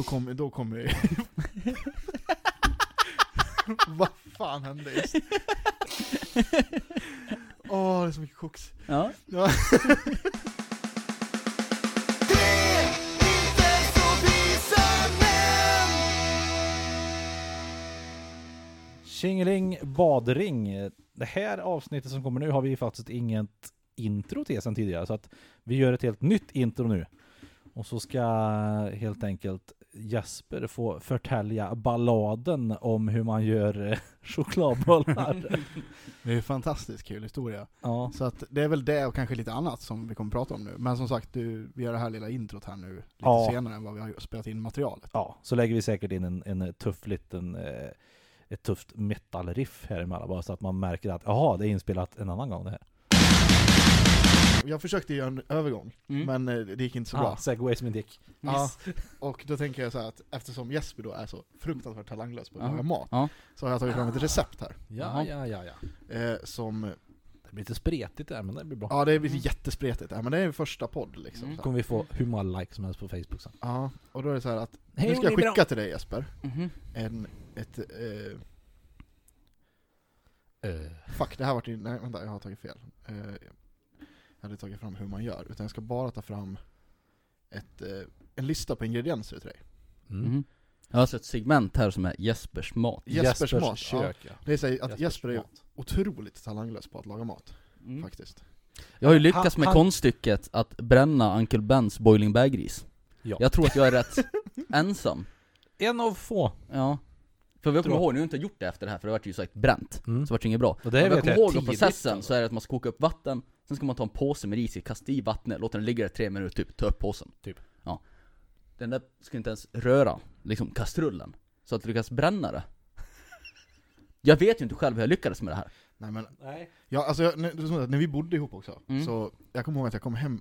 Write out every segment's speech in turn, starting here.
då kommer, då kommer Vad fan hände just? Åh, det är så mycket koks. Ja. Ja. Tjingeling badring. Det här avsnittet som kommer nu har vi faktiskt inget intro till sen tidigare så att vi gör ett helt nytt intro nu. Och så ska helt enkelt Jesper få förtälja balladen om hur man gör eh, chokladbollar. Det är en fantastiskt kul historia. ja. Så att det är väl det och kanske lite annat som vi kommer prata om nu. Men som sagt, du, vi gör det här lilla introt här nu lite Ja. senare än vad vi har spelat in materialet. ja, så lägger vi säkert in en, en tuff liten eh, ett tufft metal-riff här emellan bara så att man märker att jaha, det är inspelat en annan gång det här. Jag försökte göra en övergång, Mm. men eh, det gick inte så bra. Ah, segway som en dick. Ja, och då tänker jag så här att eftersom Jesper då är så fruktansvärt talanglös på att Ja. laga mat, Ja. så har jag tagit fram ett recept här. Ja, Jaha. ja, ja, ja. Eh, som, Det blir lite spretigt där men det blir bra. ja det blir jättespretigt, ja, men det är första podd liksom. Mm. så. kommer vi få hur många likes som helst på Facebook sen. Ja, och då är det så här att, nu ska jag skicka till dig Jesper, Mhm. en, ett, eh, fuck det här vart ju, nej vänta jag har tagit fel. Eh, hade tagit fram hur man gör, utan jag ska bara ta fram ett, eh, en lista på ingredienser till dig. Mm. Mhm. Jag har alltså ett segment här som är Jespers mat. Jespers mat, ja. kök ja. Det är så att Jespers Jesper är mat. otroligt talanglös på att laga mat, Mm. faktiskt. Jag har ju lyckats Han- med han- konststycket att bränna Uncle Bens boiling bag-ris. Ja. Jag tror att jag är rätt ensam. En av få. Ja. För jag kommer ihåg, nu har jag inte gjort det efter det här för det vart ju sagt bränt. Mm. Så vart det inget bra. Och det Om jag kommer ihåg tidigt, processen alltså. så är det att man ska koka upp vatten, sen ska man ta en påse med ris i, kasta i vattnet, låta den ligga där tre minuter typ, ta upp påsen. Typ. Ja. Den där ska inte ens röra, liksom kastrullen. Så att du lyckas bränna det. Jag vet ju inte själv hur jag lyckades med det här. Nej men, Nej. ja, alltså, jag, när, när vi bodde ihop också, Mm. så jag kommer ihåg att jag kom hem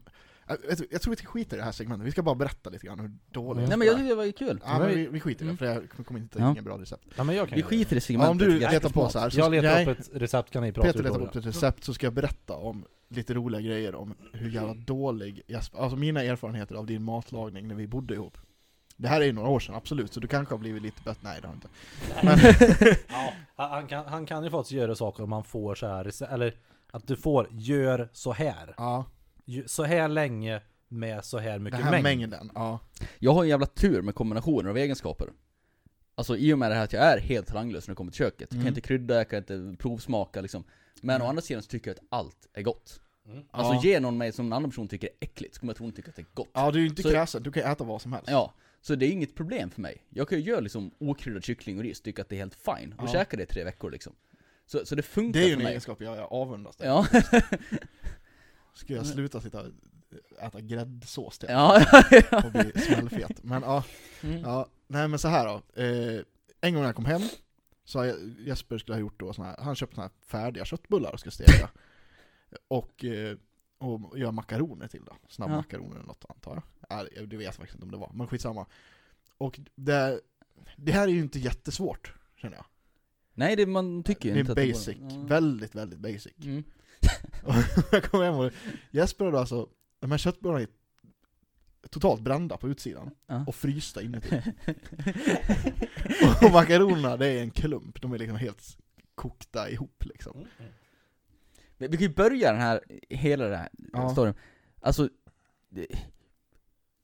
jag, tror vi ska skita i det här segmentet, vi ska bara berätta lite grann hur dåligt. Nej men jag tyckte det var ju kul. Ja men vi, vi skiter i det, Mm. för jag kommer inte Ja. hitta inga bra recept. Ja, men jag kan Vi skiter i Ja, segmentet. om du letar på så här, så Jag letar nej, upp ett recept kan ni prata Peter letar upp ett recept så ska jag berätta om lite roliga grejer om hur jävla dålig Jesper, alltså mina erfarenheter av din matlagning när vi bodde ihop. Det här är ju några år sedan, absolut, så du kanske har blivit lite bättre, nej det har du inte. Men, Ja, han- kan, han kan ju faktiskt göra saker om man får så här, eller att du får, gör så här. ja, Så här länge med så här den mycket här mängd. mängden, ja. Jag har en jävla tur med kombinationer av egenskaper. Alltså i och med det här att jag är helt talanglös när det kommer till köket. Jag kan Mm. inte krydda, jag kan inte provsmaka liksom. Men Mm. å andra sidan så tycker jag att allt är gott. Mm. Alltså Ja. ge någon mig som en annan person tycker är äckligt, så kommer jag tro hon tycker att det är gott. Ja, du är ju inte kräsen, du kan äta vad som helst. Ja, så det är inget problem för mig. Jag kan ju göra liksom okryddad kyckling och ris, tycka att det är helt fine. Och Ja. käka det i tre veckor liksom. Så, så det funkar Det är ju för en mig. egenskap jag, jag avundas dig. Ja, Ska jag sluta sitta äta gräddsås till ja, och bli smällfet. Men ja, Mm. ja, nej men så här då. Eh, en gång när jag kom hem, så har jag, Jesper skulle ha gjort då såna här, han köpt såna här färdiga köttbullar och ska steka. och, eh, och göra makaroner till då. Snabbmakaroner eller något antar jag. Ja, det vet jag faktiskt inte om det var, men skitsamma. Och det, det här är ju inte jättesvårt, känner jag. Nej, det, man tycker ju Det inte är att det basic, var- Ja. väldigt, väldigt basic. Mm. Jag kom hem och Jesper hade alltså, de här köttbullarna är totalt brända på utsidan Ja. och frysta inuti. och makaronerna, det är en klump, de är liksom helt kokta ihop liksom. Mm. Men Vi kan ju börja den här, hela den här Ja. storyn. Alltså, det,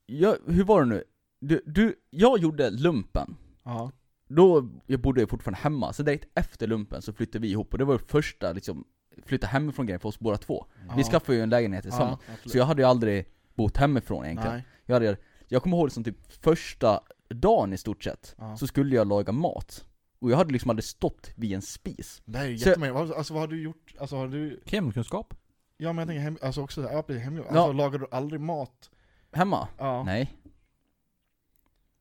jag, hur var det nu? Du, du, jag gjorde lumpen, Ja. då jag bodde jag fortfarande hemma, så direkt efter lumpen så flyttade vi ihop, och det var det första liksom, flytta hemifrån grejen för oss båda två. Vi Ja. skaffade ju en lägenhet tillsammans, så jag hade ju aldrig bott hemifrån egentligen. Nej. Jag, hade, jag kommer ihåg liksom typ första dagen i stort sett, Ja. så skulle jag laga mat. Och jag hade liksom aldrig stått vid en spis. Det jättemärkligt, Vad- alltså vad har du gjort, alltså har du, Hemkunskap? ja men jag tänker hem, alltså också, ja precis, hem, alltså Ja. lagar du aldrig mat? Hemma? Ja. Nej.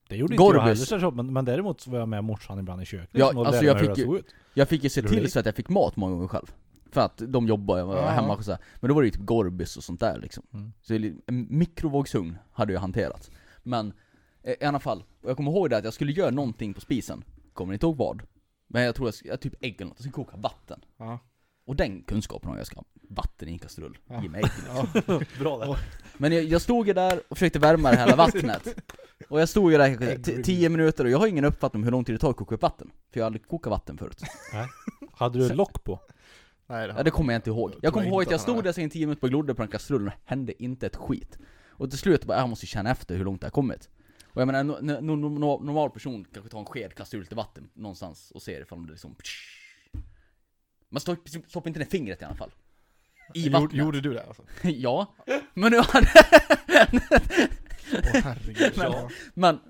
Det gjorde inte jag Gorbis. heller så, men, men däremot så var jag med morsan ibland i köket. Ja, liksom, alltså jag fick det ju-. Jag fick ju se till så att jag fick mat många gånger själv. För att de jobbar, jag var Ja. hemma och så här. Men då var det ju typ Gorbis och sånt där liksom. Mm. Så en mikrovågsugn hade jag hanterat. Men i alla fall, jag kommer ihåg det att jag skulle göra någonting på spisen. Kommer inte ihåg vad. Men jag tror jag, jag typ ägg eller något, jag ska koka vatten. Ja. Och den kunskapen har jag, ska vatten i en kastrull. Ja. Ge mig ägg liksom. Bra där. Men jag, jag stod ju där och försökte värma det här vattnet. Och jag stod ju där kanske Ägg t- review. 10 minuter och jag har ingen uppfattning om hur lång tid det tar att koka upp vatten. För jag har aldrig kokat vatten förut. Hade du lock på? Nej, det Ja, det kommer jag inte ihåg. Jag kommer ihåg att jag stod där sen 10 minuter och glodde på den kastrullen och hände inte ett skit. Och till slut bara, jag måste känna efter hur långt det har kommit. Och jag menar, en no, no, no, no, normal person kanske tar en sked, kastar ut lite vatten någonstans och ser ifall det liksom... Man stoppar stopp inte ner fingret i alla fall. I Gjorde, vattnet. gjorde du det alltså? ja. Men nu hade... Åh herregud. Men- ja. men...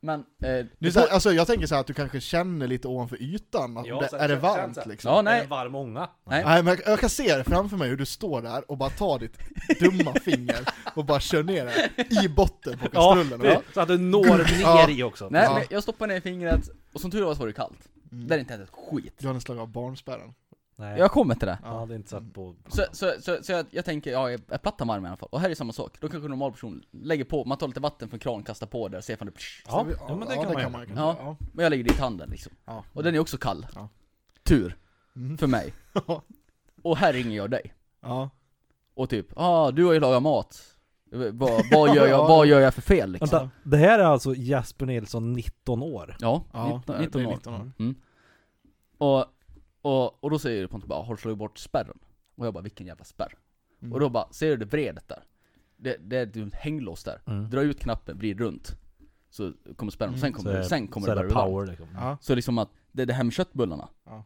Men... Eh, är så alltså jag tänker så här att du kanske känner lite ovanför ytan, att det, är det varmt liksom? ja, Är nej. det varm ånga? Nej. Nej men jag, jag kan se det framför mig hur du står där och bara tar ditt dumma finger och bara kör ner det i botten på Ja, kastrullen. det, så att du når ner Ja. i också. Nej, Ja. men jag stoppade ner fingret, och som tur var så var det kallt. Mm. Där är inte ens ett skit. Du har en slag av barnspärren. Nej. Jag kommer till det. Jag hade inte satt på... Så, så, så, så jag, jag tänker, ja, jag är platta med armen i alla fall. Och här är samma sak. Då kanske en normal person lägger på, man tar lite vatten från kran, kastar på där, ser ifall det psh. Ja, vi- ja, men det kan man göra. kanske Ja. göra. Men jag lägger dit handen liksom. Ja. Och den är också kall. Ja. Tur. Mm. För mig. Ja. Och här ringer jag dig. Ja. Och typ, ah du har ju lagat mat. Vad, vad, gör, jag, vad gör jag för fel liksom? Vänta, det här är alltså Jasper Nilsson 19 år? Ja, Ja, 19, det är 19 år. 19 år. Mm. Och, och, och då säger Pontus bara, har du slagit bort spärren? Och jag bara, vilken jävla spärr? Mm. Och då bara, ser du det vredet där? Det, det är ett hänglås där. Mm. Dra ut knappen, vrid runt. Så kommer spärren, och sen Mm, kommer, Så det, sen kommer så det varmt. power liksom. Ja. Så liksom att, det, det här med köttbullarna. Ja.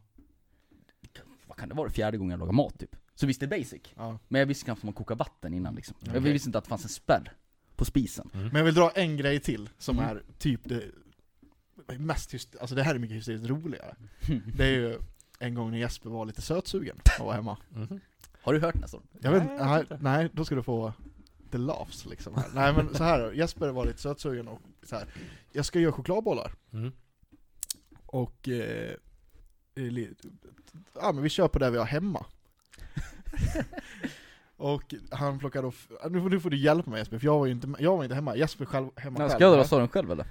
Vad kan det vara, fjärde gången jag lagar mat typ? Så visst det är basic. Ja. Men jag visste knappt att man kokar vatten innan liksom. Jag Okej. visste inte att det fanns en spärr på spisen. Men jag vill dra en grej till som Mm. är typ det mest hyst- alltså det här är mycket hysteriskt roligare. Det är ju en gång när Jesper var lite sötsugen och var hemma. Mhm. Har du hört nästan? Jag vet Nej, nej, nej, nej, då ska du få the laughs liksom. Här. Nej men så här Jesper var lite sötsugen och så här. jag ska göra chokladbollar. Mm. Och eh, ja men vi kör på det vi har hemma. och han plockade då, nu får, nu får du hjälpa mig Jesper, för jag var ju inte, jag var inte hemma, Jesper själv, hemma själv. Ska jag dra storyn själv eller?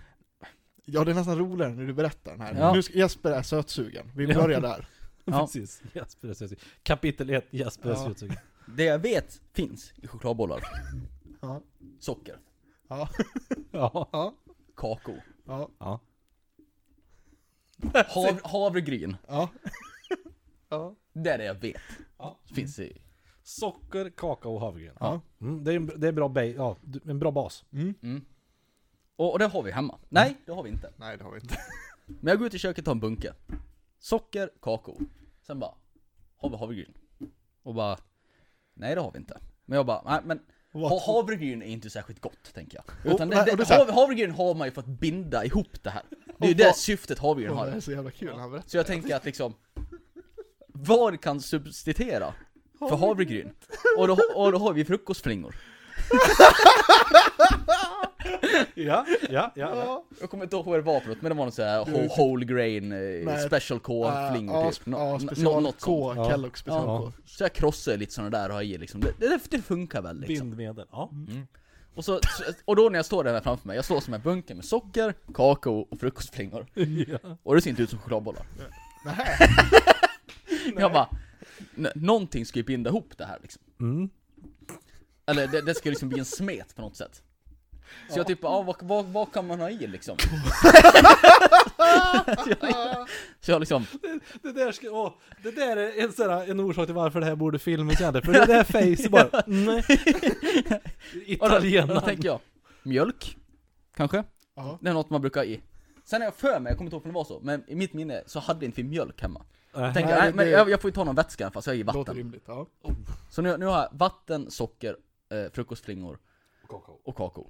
Ja det är nästan roligare när du berättar den här. Ja. Nu ska, Jesper är sötsugen, vi Ja. börjar där. Ja. Precis, Jasper är. Kapitel 1, Jasper är Ja. Det jag vet finns i chokladbollar. Ja. Socker, Ja. Ja. Ja. kakao, Ja. Ja. hav, havregryn. Ja. ja. Det är det jag vet. Ja. Finns i... Socker, kakao och havregryn. Ja. Mm, det är en, det är bra, ba- ja, en bra bas. Mm. Mm. Och, och det har vi hemma. Nej, det har vi inte. Nej det har vi inte. Men jag går ut i köket och tar en bunke. Socker, kakao. Sen bara, har vi havregryn? Och bara, nej det har vi inte. Men jag bara, nej men ha, havregryn är inte särskilt gott tänker jag. Utan Och- det, det hav, havregryn har man ju för att binda ihop det här. Det är ju Och det syftet havregryn Åh, det är har. så jävla kul han berättar. Så jag tänker att liksom, vad kan substituera för havregryn? Och då, och då har vi frukostflingor. Ja, ja, ja. Ja. Jag kommer inte ihåg vad det var för något, men det var något såhär whole, whole grain, eh, Nej. special K-flingor Ja, typ. ja, special något K. Kellogg special Ja. K. Så jag krossar lite sådana där och har i liksom. Det, det, funkar väl liksom. Bindmedel. Ja. Och, så, och då när jag står där framför mig, jag står som en bunke med socker, kakao och frukostflingor. ja. Och det ser inte ut som chokladbollar. Nej. Jag bara, "N- någonting ska ju binda ihop det här liksom. Mm. Eller det, det ska liksom bli en smet på något sätt. Så jag typ, ja vad, vad, vad kan man ha i liksom? så, jag, så jag liksom, Det där ska, åh, det där är en, sån här, en orsak till varför det här borde filmas egentligen. För det där face bara, nej. och då, tänker jag, mjölk, kanske? Ja. Det är något man brukar ha i. Sen är jag för mig, jag kommer inte ihåg om det var så, men i mitt minne så hade inte vi mjölk hemma. Nej. Tänker, Nej, men det- jag, jag får ju ta någon vätska i alla fall, så jag har i Låter vatten. rimligt, ja. Så nu, nu har jag vatten, socker, eh, frukostflingor och kakao.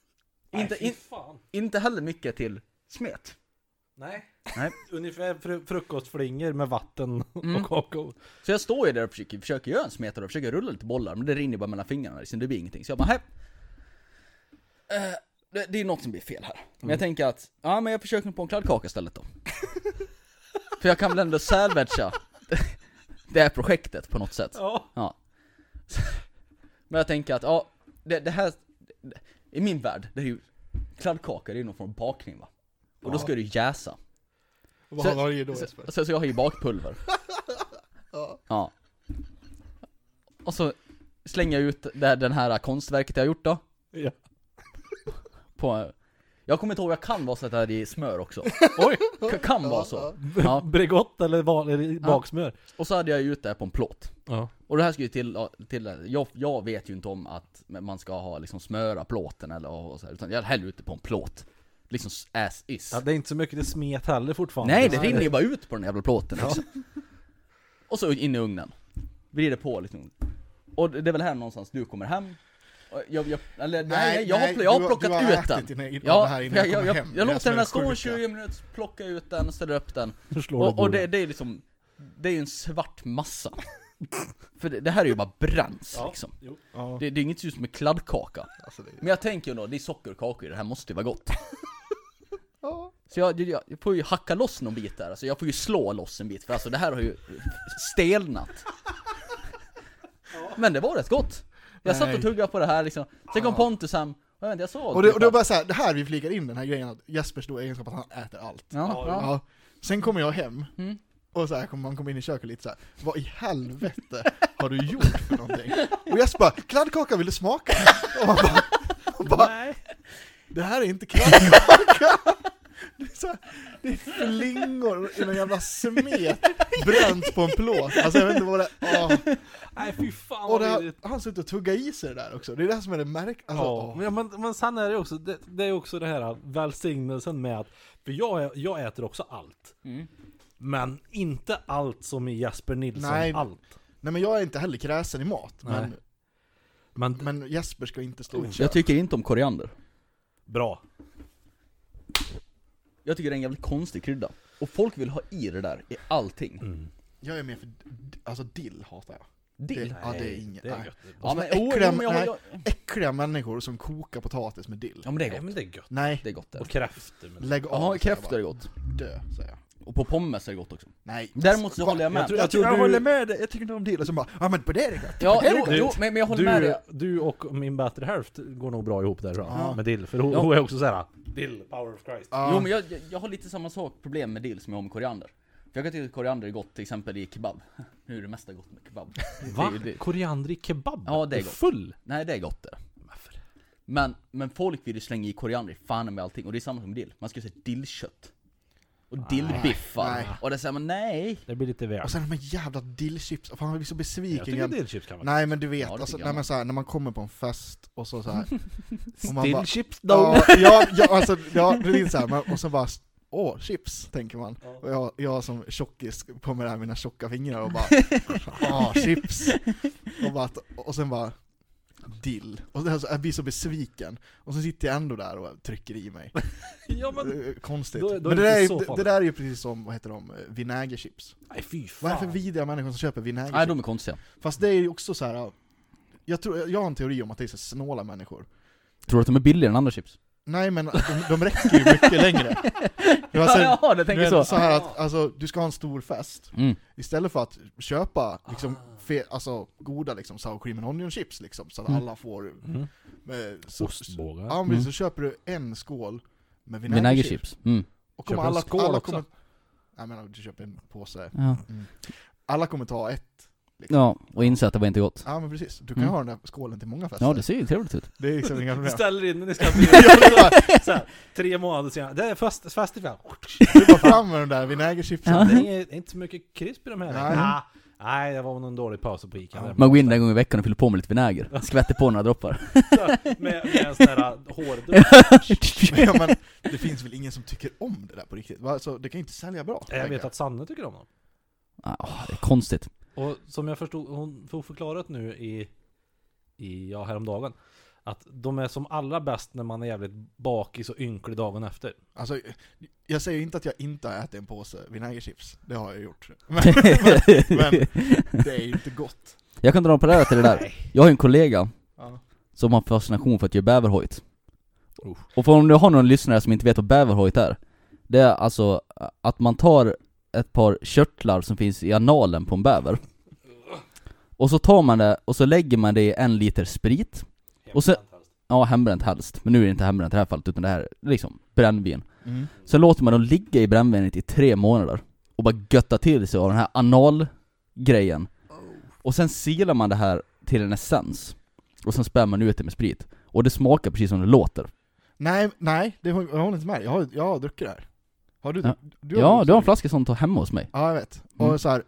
inte, in, inte heller mycket till smet. Nej. Nej. Ungefär fru frukostflingor med vatten Mm. och kakao. Så jag står ju där och försöker, försöker göra en smet och försöker rulla lite bollar, men det rinner bara mellan fingrarna liksom, det blir ingenting. Så jag bara. Eh, det, det är något som blir fel här. Men jag tänker att, ja men jag försöker på en kladdkaka istället då. För jag kan väl ändå salvagea det här projektet på något sätt. Ja. Ja. Men jag tänker att, ja, det, det här, i min värld, det är ju, kladdkaka det är ju någon form av bakning va? Och då ska det jäsa. Vad Så- har du då Så, så, så jag har ju bakpulver. Ja. Ja. Och så slänger jag ut det, den här konstverket jag har gjort då, Ja. på, Jag kommer inte ihåg, jag kan vara så att det är i smör också. Oj! K- kan vara så. Ja. Bregott eller, eller baksmör? Och så hade jag ute på en plåt. Ja. Och det här ska ju till, till jag, jag vet ju inte om att man ska ha liksom smöra plåten eller och så här, utan jag häller ute på en plåt. Liksom as is. ja. Det är inte så mycket det smet heller fortfarande. Nej, det rinner ju bara ut på den jävla plåten liksom. Och så in i ugnen. Vrider på liksom. Och det är väl här någonstans du kommer hem. Jag, jag, eller nej, jag, har, jag har du plockat du har ut den. dina- Ja, här innan jag, jag, jag, jag, jag är låter den är där stå sjuka. 20 minuter, plocka ut den, ställer upp den. Du Och, och det, det är liksom, det är en svart massa. För det, det här är ju bara bränns Ja. liksom. Jo. Ja, Det, det är inget som med kladdkaka. alltså det, Men jag tänker ju då, det är socker och kakor i det här måste ju vara gott. ja. Så jag, jag, jag får ju hacka loss någon bit där, alltså jag får ju slå loss en bit, för alltså det här har ju stelnat. Men det var rätt gott. Jag satt och tuggade på det här liksom. Sen kom Pontus hem, och jag vet jag såg Och det, typ och det var att- bara så här, det här vi flikar in den här grejen att Jespers stora egenskap att han äter allt. Ja, Ja, ja. Sen kommer jag hem, Mm. och så här kommer man komma in i köket lite så här. vad i helvete har du gjort för någonting? Och Jesper bara, kladdkaka vill du smaka? Och man bara, man bara Nej. det här är inte kladdkaka! Det är, så här, det är flingor i någon jävla smet bränt på en plåt. Alltså jag vet inte vad det är. Nej fy fan Och vad det har, han suttit och tuggat i sig det där också. Det är det som är det märk... Alltså, Ja, åh. men, men, men sen är det också, det, det är också det här välsignelsen med att, för jag, jag äter också allt. Mm. Men inte allt som i Jesper Nilsson, Nej. allt. Nej men jag är inte heller kräsen i mat, men, Nej. Men, men Jesper ska inte stå i ett Jag tycker inte om koriander. bra. Jag tycker det är en jävligt konstig krydda. Och folk vill ha i det där, i allting. Mm. Jag är mer för, alltså dill hatar jag. Dill? Det- ja, det är inget- Det är nej. gött. Ja men, äckliga- oh, nej. människor som kokar potatis med dill. Ja men det är Nej gott. men det är gött. Nej, Det är gott det. Och kräftor. Lägg av. Ja, kräftor är gott. Dö, säger jag. Och på pommes är det gott också. Nej. Däremot så håller jag med. Jag tror- Jag, jag tror tror jag du- håller med dig, jag tycker inte om. Och så bara, ja men på det är det gött. Ja, det är det jo, gött. jo men, men jag håller med Du, dig. du och min bättre hälft går nog bra ihop där tror jag. Ja. Med dill. För hon, Ja. hon är också såhär, dill, power of Christ. Ja. Jo men jag, jag, jag har lite samma sak, problem med dill som jag har med koriander. För jag kan tycka att koriander är gott till exempel i kebab. Nu är det mesta gott med kebab. Va? Det, det, Koriander i kebab? Ja, det är gott. full? nej det är gott det. Men, men folk vill ju slänga i koriander i fan med allting, och det är samma som med dill. Man ska säga dillkött. Och dillbiffar. nej. Och det säger man nej. Det blir lite väl. Och sen de här jävla dillchips, fan jag blir så Jag besviken tycker igen. dillchips kan vara Nej men du vet, Ja, det alltså, tycker nej, jag men så här, när man kommer på en fest och så, så här. och man bara, Dillchips ja, ja, ja, alltså, ja, det är så här, man, och så bara, åh, chips, tänker man. Ja. Och jag, jag som tjockis på med det här, mina tjocka fingrar och bara, åh, chips. Och, bara, och sen bara, dill. Och det här, så, jag blir så besviken. Och så sitter jag ändå där och trycker i mig. Ja men... Det är Konstigt. Då- då men det det där, är, det, det där är ju precis som, vad heter de, vinägerchips. Nej fy Vad är det för fan. vidriga människor som köper Nej vinägerchips? de är konstiga. Fast det är ju också så här. Jag, tror, jag har en teori om att det är så snåla människor. Tror du att de är billigare än andra chips? Nej men de, de räcker ju mycket längre. Det var så, ja, det du tänker så. så här att, alltså, du ska ha en stor fest, Mm. istället för att köpa liksom, fe, alltså, goda liksom, sour cream and onion chips liksom, så att Mm. alla får Mm. eh, så, Ostbågar. Ja men Mm. så köper du en skål med vinägerchips. Mm. Och kommer Köper en alla, skål alla också. kommer, Jag menar, du köper en påse. Ja. Alla kommer ta ett. ja, och inse att det var inte gott. Ja men precis, du kan Mm. ha den där skålen till många fester. Ja, det ser ju trevligt ut. det är liksom inga problem. ställer in den i Ja, här, tre månader senare. Det är fest, fest ikväll. Du bara fram med de där vinägerchipsen. Ja. Det är inte så mycket krisp i de här. Nej. Nej, Nej det var någon dålig paus på Ica. Ja. Man går in en gång i veckan och fyller på med lite vinäger. Skvätter på några droppar. med, med en sån här hårdusch. Men, men det finns väl ingen som tycker om det där på riktigt? Va? Alltså, det kan ju inte sälja bra. Jag vet att Sanne tycker om dem. Ja, det är konstigt. Och som jag förstod, hon får förklarat nu i, i ja, häromdagen. Att de är som allra bäst när man är jävligt bakis och ynklig dagen efter. Alltså, jag säger inte att jag inte har ätit en påse vinägerchips. Det har jag gjort. Men, men det är ju inte gott. Jag kan dra på det här till det där. Jag har en kollega Ja. som har fascination för att göra bäverhojt. Och för om du har någon lyssnare som inte vet vad bäverhojt är. Det är alltså att man tar ett par körtlar som finns i analen på en bäver. Och så tar man det och så lägger man det i en liter sprit. Och så- Ja, hembränt helst. Men nu är det inte hembränt i det här fallet utan det här är liksom brännvin. Mm. Sen låter man dem ligga i brännvinet i tre månader och bara götta till sig av den här analgrejen. Och sen silar man det här till en essens. Och sen spär man ut det med sprit. Och det smakar precis som det låter. Nej, nej, det har jag håller inte med. Jag har, jag har druckit det här. Har du, Ja. du Ja, druckit du har en flaska sånt hemma hos mig. Ja, jag vet. Mm. Och så här,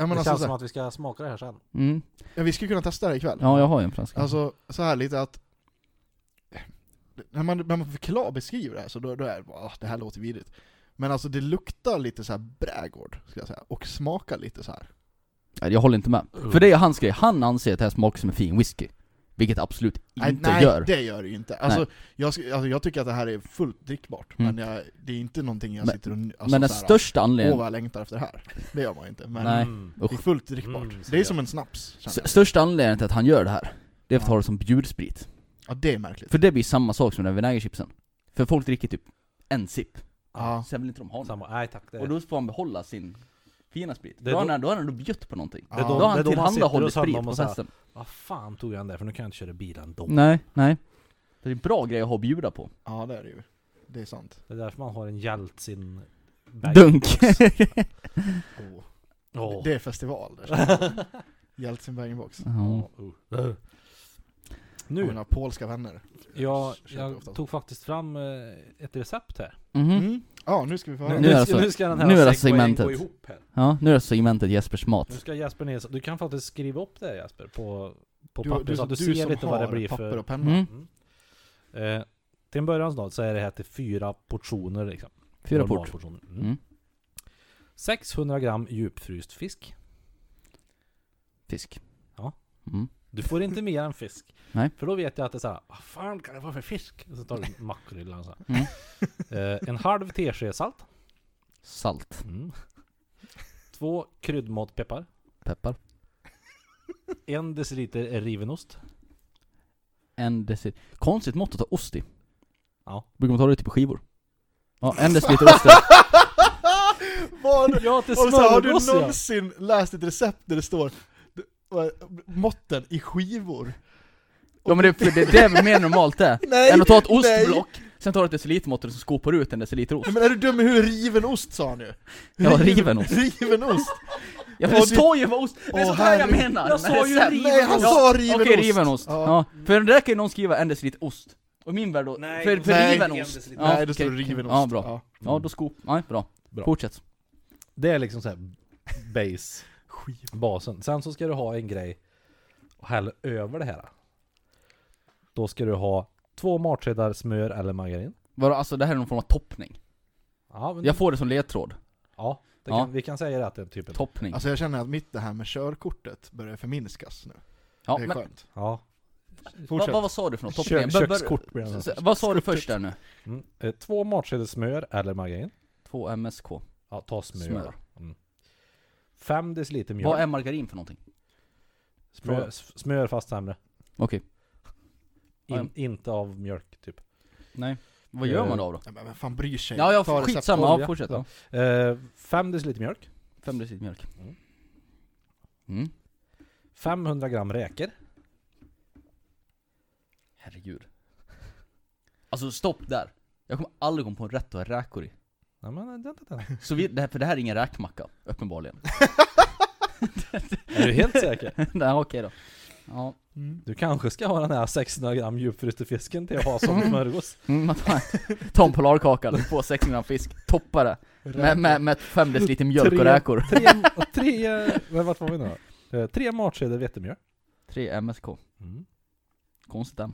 ja, men det alltså, känns så som här, att vi ska smaka det här sen. Mm. ja, vi skulle kunna testa det ikväll. Ja, jag har ju en flaska. Alltså, så här lite att när man, när man förklar, beskriver det här så då, då är det bara, "Ah, det här låter vidrigt. Men alltså det luktar lite så här brädgård, ska jag säga, och smakar lite så här. Nej, jag håller inte med. För det är hans grej, han anser att det här smakar som en fin whisky. Vilket det absolut Nej, inte nej gör. det gör det ju inte. Alltså jag, alltså jag tycker att det här är fullt drickbart, Mm. men jag, det är inte någonting jag Men- sitter och... Alltså, men den största Åh anledningen, vad jag längtar efter det här. Det gör man ju inte. Men Nej. Mm. det är fullt drickbart. Mm, det är som en snaps, största anledningen till att han gör det här, det är för att Ja. ha det som bjudsprit. Ja, det är märkligt. För det blir samma sak som den vinägerchipsen. För folk dricker typ en sipp, Ja. sen vill inte de ha den. Samma, nej tack. Det, Och då får han behålla sin fina sprit. Det Då har då- han, då har han bjudit på någonting. Ja. det Då då- har han tillhandahållit sprit på festen. Vad fan tog jag den där för nu kan jag inte köra bilen då. Nej, nej. Det är en bra grej att ha att bjuda på. ja, det är det ju. Det är sant. Det är därför man har en Jeltsin Dunk! Åh. Åh. Det är festival där. Jeltsin bag-in-box. Ja. Ja, uh. Nu. Nu, Mina polska vänner. jag, Köper jag ofta. tog faktiskt fram eh, ett recept här. Mhm. Mm. Ja, nu ska vi få höra. Nu är det ska, så- nu ska den här nu är det segwayen segmentet. gå ihop här. Ja, nu är det segmentet Jespers Nu mat. ska Jesper Nilsson, du kan faktiskt skriva upp det här Jesper på, på papper du, så att du, du ser lite vad det blir papper för... och penna. Mm. Mm. Eh, till en början då, så är det här till fyra portioner liksom. Fyra port. Normalportioner. Mm. Mm. 600 gram djupfryst fisk. Fisk. Ja. Mm. Du får inte mer än fisk. Nej. För då vet jag att det är såhär, vad fan kan det vara för fisk? Och så tar du makrill och så. Mm. Eh, en halv tesked salt. Salt. Mm. Två kryddmåttpeppar. Peppar. En deciliter riven ost. En deciliter. Konstigt mått att ta ost i. Ja. Brukar man ta det typ på skivor? Ja, en deciliter ost. Vad, Ja, till så har du smörgås ja. någonsin läst ett recept där det står måtten i skivor? Ja men det, för det, det är mer normalt det. Nej, Än att ta ett nej. ostblock, sen tar du ett decilitermått och så skopar du ut en deciliter ost. Nej, Men är du dum i huvudet? Riven ost sa han ju! Ja, riven ost. Riven ost! Ja för det du- står ju vad ost, det är Åh, sånt här jag menar! Jag sa ju riven Nej, han Ja, sa riven Okej, ost! riven ost. Ja. Ja. För där kan ju någon skriva en deciliter ost. Och min värld då, Nej, för, för det riven en ost. Ja, Nej, det står okej. riven ost. Ja, bra. Ja. Ja, då skop, nej bra. Bra. Fortsätt. Det är liksom såhär base, basen. Sen så ska du ha en grej och hälla över det här. Då ska du ha två matskedar smör eller margarin. Vadå, alltså det här är någon form av toppning. Ja, men Jag får det som ledtråd. ja, det Ja. kan, vi kan säga det att det är typ en... Toppning. Alltså jag känner att mitt det här med körkortet börjar förminskas nu. Ja, det är men skönt. Ja. vad, Fortsätt. vad, vad sa du för något? Kö, Toppning? Bör- bör- kökskort blir det. s- Vad sa du först där nu? Mm. Eh, Två matskedar smör eller margarin. Två MSK. Ja, ta smör. Smör. Mm. Fem deciliter mjölk. Vad är margarin för någonting? smör, s- smör fast sämre. Okej. In, Ja. Inte av mjölk typ. Nej. Vad gör man då? då? Nej, men vem fan bryr sig? Ja, ja, Ta recept. skitsamma. Ja, olja. fortsätt. Ja. Eh, fem deciliter mjölk. Fem deciliter mjölk. Mm. Mm. 500 gram räkor. Herregud. Alltså stopp där. Jag kommer aldrig komma på en rätt att ha räkor i. Ja, men, vänta, vänta. Så vi, det här, för det här är ingen räkmacka, uppenbarligen. Är du helt säker? Nej okej då. Ja. Mm. Du kanske ska ha den här 600 gram djupfrysta fisken till att ha som smörgås. Mm, man tar, tar en polarkaka, på 600 gram fisk, toppar det med, med, med 5 deciliter mjölk och Tre- räkor. Tre, och tre, men vart var vi nu då? Eh, Tre matskedar vetemjöl. 3 MSK. Mm. Konstigt den.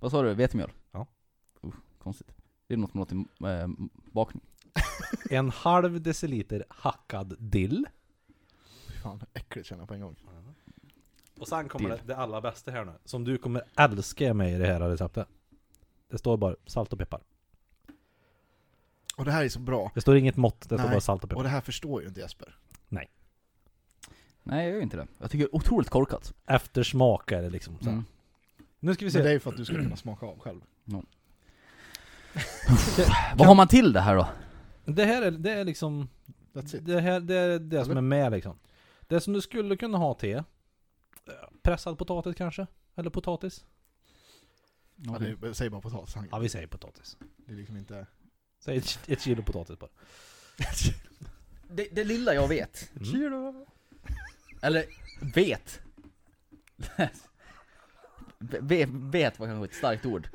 Vad sa du? Vetemjöl? Ja. Uh, konstigt. Det är något med något i eh, bakning. En halv deciliter hackad dill. Fy Fan, äckligt känner jag på en gång. Och sen kommer det, det allra bästa här nu. Som du kommer älska med i det här receptet. Det står bara salt och peppar. Och det här är så bra. Det står inget mått, det står Nej. bara salt och Och peppar. det här förstår ju inte Jesper. Nej jag gör inte det. Jag tycker det är otroligt korkat. Eftersmak är det liksom. Så. här. Mm. Nu ska vi Men det se. är ju för att du ska kunna smaka av själv. Vad har man till det här då? Det här är, det är liksom That's it. Det här det är det som är med liksom. Det som du skulle kunna ha till Pressad potatis kanske? Eller potatis? Ja, det är, säg bara potatis. Ja vi säger potatis. Det är liksom inte... Säg ett, ett kilo potatis bara. Det, det lilla jag vet, eller vet vet, vet vad kanske ett starkt ord.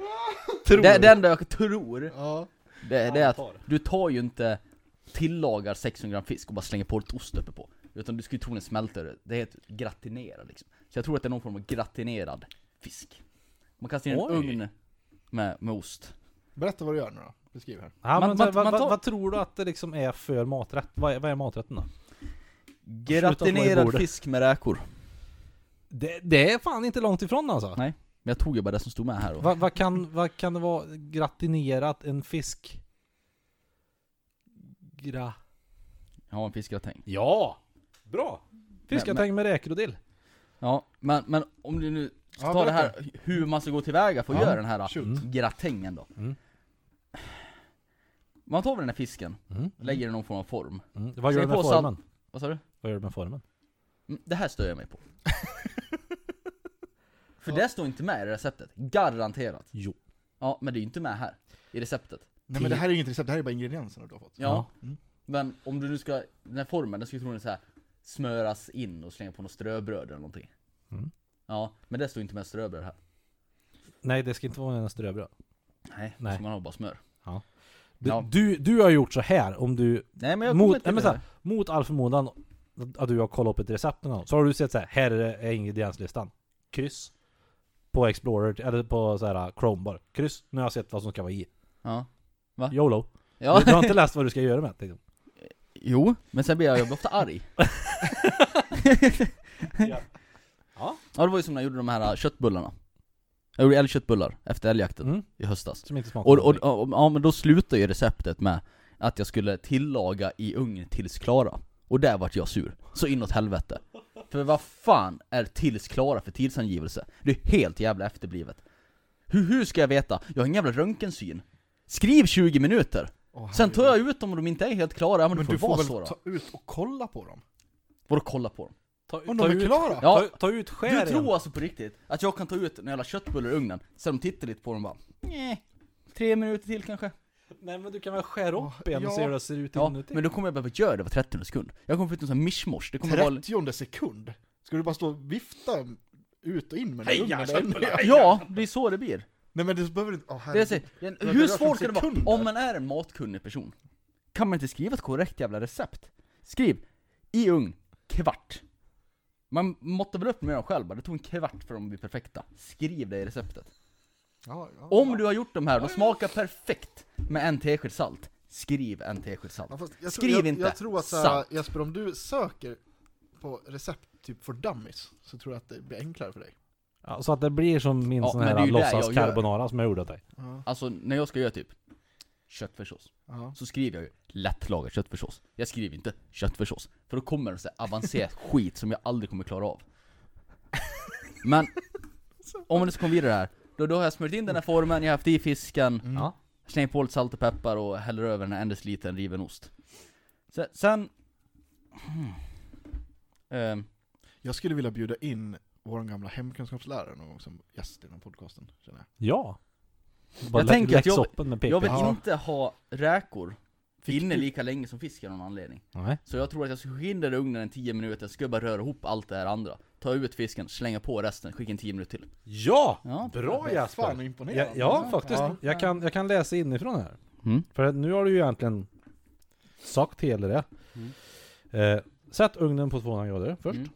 Tror Det, det enda jag tror, Ja. det, det är att du tar ju inte tillagar 600 gram fisk och bara slänger på lite ost uppe på. Utan du ska ju troligen smälta det. Det heter gratinera liksom. Så jag tror att det är någon form av gratinerad fisk. Man kastar in en Oj. ugn med, med ost. Berätta vad du gör nu då. Beskriv här. Ja, Man- men, man- vad, man vad, tar- vad tror du att det liksom är för maträtt? Vad är, vad är maträtten då? Gratinerad bordet. fisk med räkor. Det, det är fan inte långt ifrån alltså. Nej. Men jag tog ju bara det som stod med här. Och... Vad vad kan, vad kan det vara gratinerat en fisk? Gra... Jag har en fiskgratäng. Ja! Bra! Fiskgratäng med räkor och dill. Ja, men, men om du nu ska Ja, ta det berätta. här, hur man ska gå tillväga för att Ja, göra den här shoot. mm. gratängen då. Mm. Man tar väl den här fisken, Mm. lägger den i någon form av form. Mm. Vad gör du med på salt. formen? Vad sa du? Vad gör du med formen? Mm, Det här stör jag mig på. För det står inte med i receptet, garanterat. Jo. Ja, men det är ju inte med här, i receptet. Nej men det här är inget recept, det här är bara ingredienserna du har fått. Ja, Ja. Mm. men om du nu ska, den här formen, den ska ju troligen så här smöras in och slänga på något ströbröd eller någonting. Mm. Ja, men det står inte med ströbröd här. Nej, det ska inte vara en ströbröd. Nej, Nej. Ska man ha bara smör. Du, Ja. du, du har gjort så här om du Nej men jag Mot- inte nej, men så här, mot all förmodan att du har kollat upp ett recept någon gång, så har du sett så här, här är ingredienslistan. Kryss. På Explorer, eller på så här Chrome bara. Kryss, nu har jag sett vad som ska vara i. Ja. YOLO. Ja. Du, du har inte läst vad du ska göra med det. Jo, men sen blir jag, jag blir ofta arg. Ja. Ja, det var ju som när jag gjorde de här äh, köttbullarna. Jag gjorde älgköttbullar efter älgjakten Mm. i höstas. Som inte smakar Och, och, och, ja men då slutade ju receptet med att jag skulle tillaga i ugn tills klara. Och där vart jag sur. Så inåt helvete. För vad fan är tills klara för tidsangivelse? Det är helt jävla efterblivet. Hur, hur ska jag veta? Jag har ingen jävla röntgensyn. Skriv 20 minuter! Åh, Sen tar jag ut dem och de inte är helt klara, ja men, Men det du får får vara väl så då. ta ut och kolla på dem? Vadå kolla på dem? Ta, Om de är ut, klara? Ja. ta, ta ut Du skären. tror alltså på riktigt att jag kan ta ut en jävla köttbulle ur ugnen, sen de tittar lite på dem bara Nej, tre minuter till kanske? Nej men du kan väl skära Åh, upp en och ja. se hur det ser ut Ja, inuti. men då kommer jag behöva göra det var 30 sekund. Jag kommer få ut en sån här mischmosch, det kommer vara... 30 sekund? Ska du bara stå och vifta ut och in med Heja, den ugnen? köttbullar! Ja, det är så det blir. Nej men det behöver inte... Åh, Det så, Det hur svårt ska det vara? Om man är en matkunnig person, kan man inte skriva ett korrekt jävla recept? Skriv, i ugn, kvart. Man måttar väl upp med dem själv det tog en kvart för dem att bli perfekta. Skriv det i receptet. Ja, ja. Om du har gjort de här, de smakar perfekt med en tesked salt. Skriv en tesked salt. Ja, jag Skriv tror, jag, inte Jag tror att här, sant. Jesper, om du söker på recept typ för dummies, så tror jag att det blir enklare för dig. Ja, så att det blir som min Ja, sån men det är här ju det jag låtsas gör. carbonara som jag gjorde åt dig. Ja. Alltså när jag ska göra typ köttfärssås, Ja. så skriver jag ju lättlagad köttfärssås. Jag skriver inte köttfärssås, för då kommer det så här avancerat skit som jag aldrig kommer klara av. Men, om man nu ska komma vidare här, då, då har jag smörjt in den här formen, jag har haft i fisken, Mm. Ja. slängt på lite salt och peppar och häller över den här en deciliter riven ost. Sen, sen hmm. Ehm, Jag skulle vilja bjuda in vår gamla hemkunskapslärare någon gång som gäst i den här podcasten, känner jag. Ja. Bara Jag tänker att jag- jag vill. Ja. inte ha räkor Fick inne du- lika länge som fisk av någon anledning. Nej. Så jag tror att jag ska skicka in den i ugnen en 10 minuter, ska jag bara röra ihop allt det här andra. Ta ut fisken, slänga på resten, skicka in 10 minuter till. Ja! Ja. Bra Fan Jesper! imponerande. Ja, ja faktiskt. Ja. Jag, kan, jag kan läsa inifrån här. Mm. För nu har du ju egentligen sagt hela det. Eh, sätt ugnen på 200 grader först. Mm.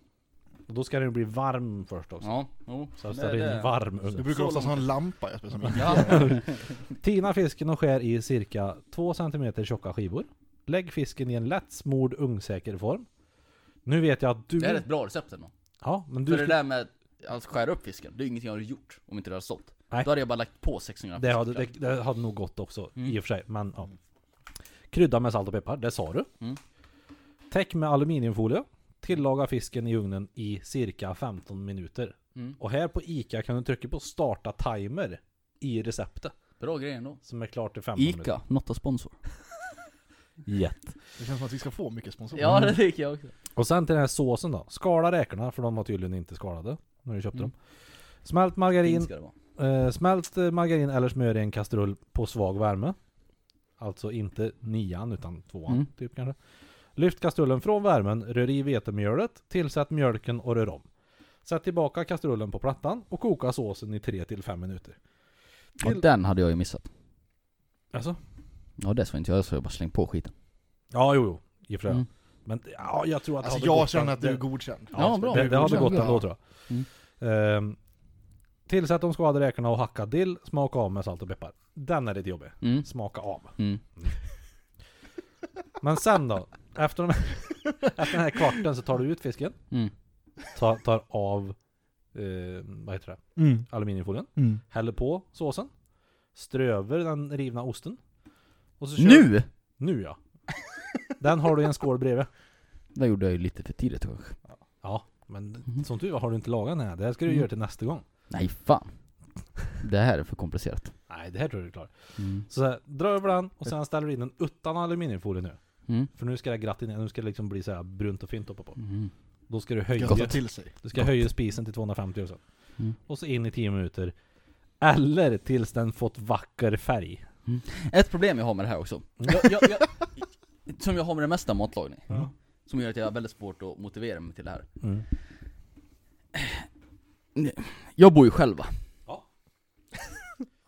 Och då ska den bli varm först också. Ja, jo. Så Det- ställer in det- varm Du ugn. brukar Så ofta ha en lampa Jesper som Ja. Tina fisken och skär i cirka 2 cm tjocka skivor. Lägg fisken i en lätt smord ugnssäker form. Nu vet jag att du... Det här är ett bra recept ändå. Ja, men du... För det där med att skära upp fisken, det är ingenting jag hade gjort om inte det hade stått. Nej. Då hade jag bara lagt på 600 gram Det hade, det, det hade nog gått också, Mm. i och för sig. Men ja. Krydda med salt och peppar, det sa du. Mm. Täck med aluminiumfolie. Tillaga fisken i ugnen i cirka 15 minuter. Mm. Och här på ICA kan du trycka på starta timer i receptet. Bra grej ändå. Som är klart i 15 minuter. Ica, not a sponsor. Jätt. Det känns som att vi ska få mycket sponsorer. Ja det tycker jag också. Och sen till den här såsen då. Skala räkorna, för de var tydligen inte skalade när du köpte Mm. dem. Smält margarin, eh, smält eh, margarin eller smör i en kastrull på svag värme. Alltså inte nian utan tvåan Mm. typ kanske. Lyft kastrullen från värmen, rör i vetemjölet, tillsätt mjölken och rör om. Sätt tillbaka kastrullen på plattan och koka såsen i 3-5 minuter. Och den hade jag ju missat. Alltså? Ja det sa inte jag, så jag bara slängt på skiten. Ja, jo, jo. I och för sig. Mm. Men ja, jag tror att Alltså jag känner att du är godkänd. Ja, bra. Det, det hade gått Ja. ändå tror jag. Mm. Ehm, tillsätt de skadade räkorna och hacka dill, smaka av med salt och peppar. Den är lite jobbig. Mm. Smaka av. Mm. Men sen då? Efter, de, efter den här kvarten så tar du ut fisken, Mm. tar, tar av eh, vad heter det? Mm. aluminiumfolien, Mm. häller på såsen, ströver den rivna osten. Och så kör- Nu! Nu ja! Den har du i en skål bredvid. Det gjorde jag ju lite för tidigt kanske. Ja, men som tur var har du inte lagat den här. Det här ska du Mm. göra till nästa gång. Nej fan. Det här är för komplicerat. Nej, det här tror jag du klarar. Mm. Så här, dra över den och sen ställer du in den utan aluminiumfolie nu. Mm. För nu ska det gratinera, nu ska det liksom bli så här brunt och fint uppe på. Mm. Då ska du höja, Götta till sig. du ska höja spisen till 250 och så. Mm. Och så in i 10 minuter. Eller tills den fått vacker färg. Ett problem jag har med det här också. Jag, jag, jag, som jag har med det mesta matlagning. Ja. Som gör att jag har väldigt svårt att motivera mig till det här. Mm. Jag bor ju själv va?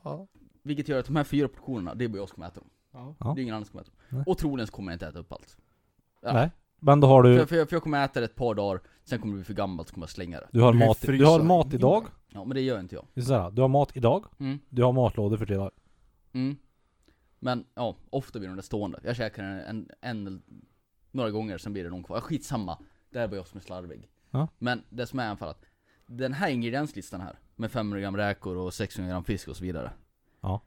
Ja. Vilket gör att de här fyra portionerna, det är bara jag som äta dem. Ja. Ja. Det är ingen annan som kommer äta dem. Nej. Och troligen så kommer jag inte äta upp allt. Ja. Nej. Men då har du, För, för, jag, för jag kommer äta det ett par dagar, sen kommer det bli för gammalt så kommer jag slänga det. du har Du mat, du har mat idag. Ja men det gör inte jag. Det är så här, du har mat idag, Mm. du har matlådor för tre dagar. Mm. Men ja, ofta blir de där stående. Jag käkar en, en, en några gånger, sen blir det någon kvar. Ja, skitsamma. Det är bara jag som är slarvig. Ja. Men det som är i alla fall att den här ingredienslistan här, med 500 gram räkor och 600 gram fisk och så vidare. Ja.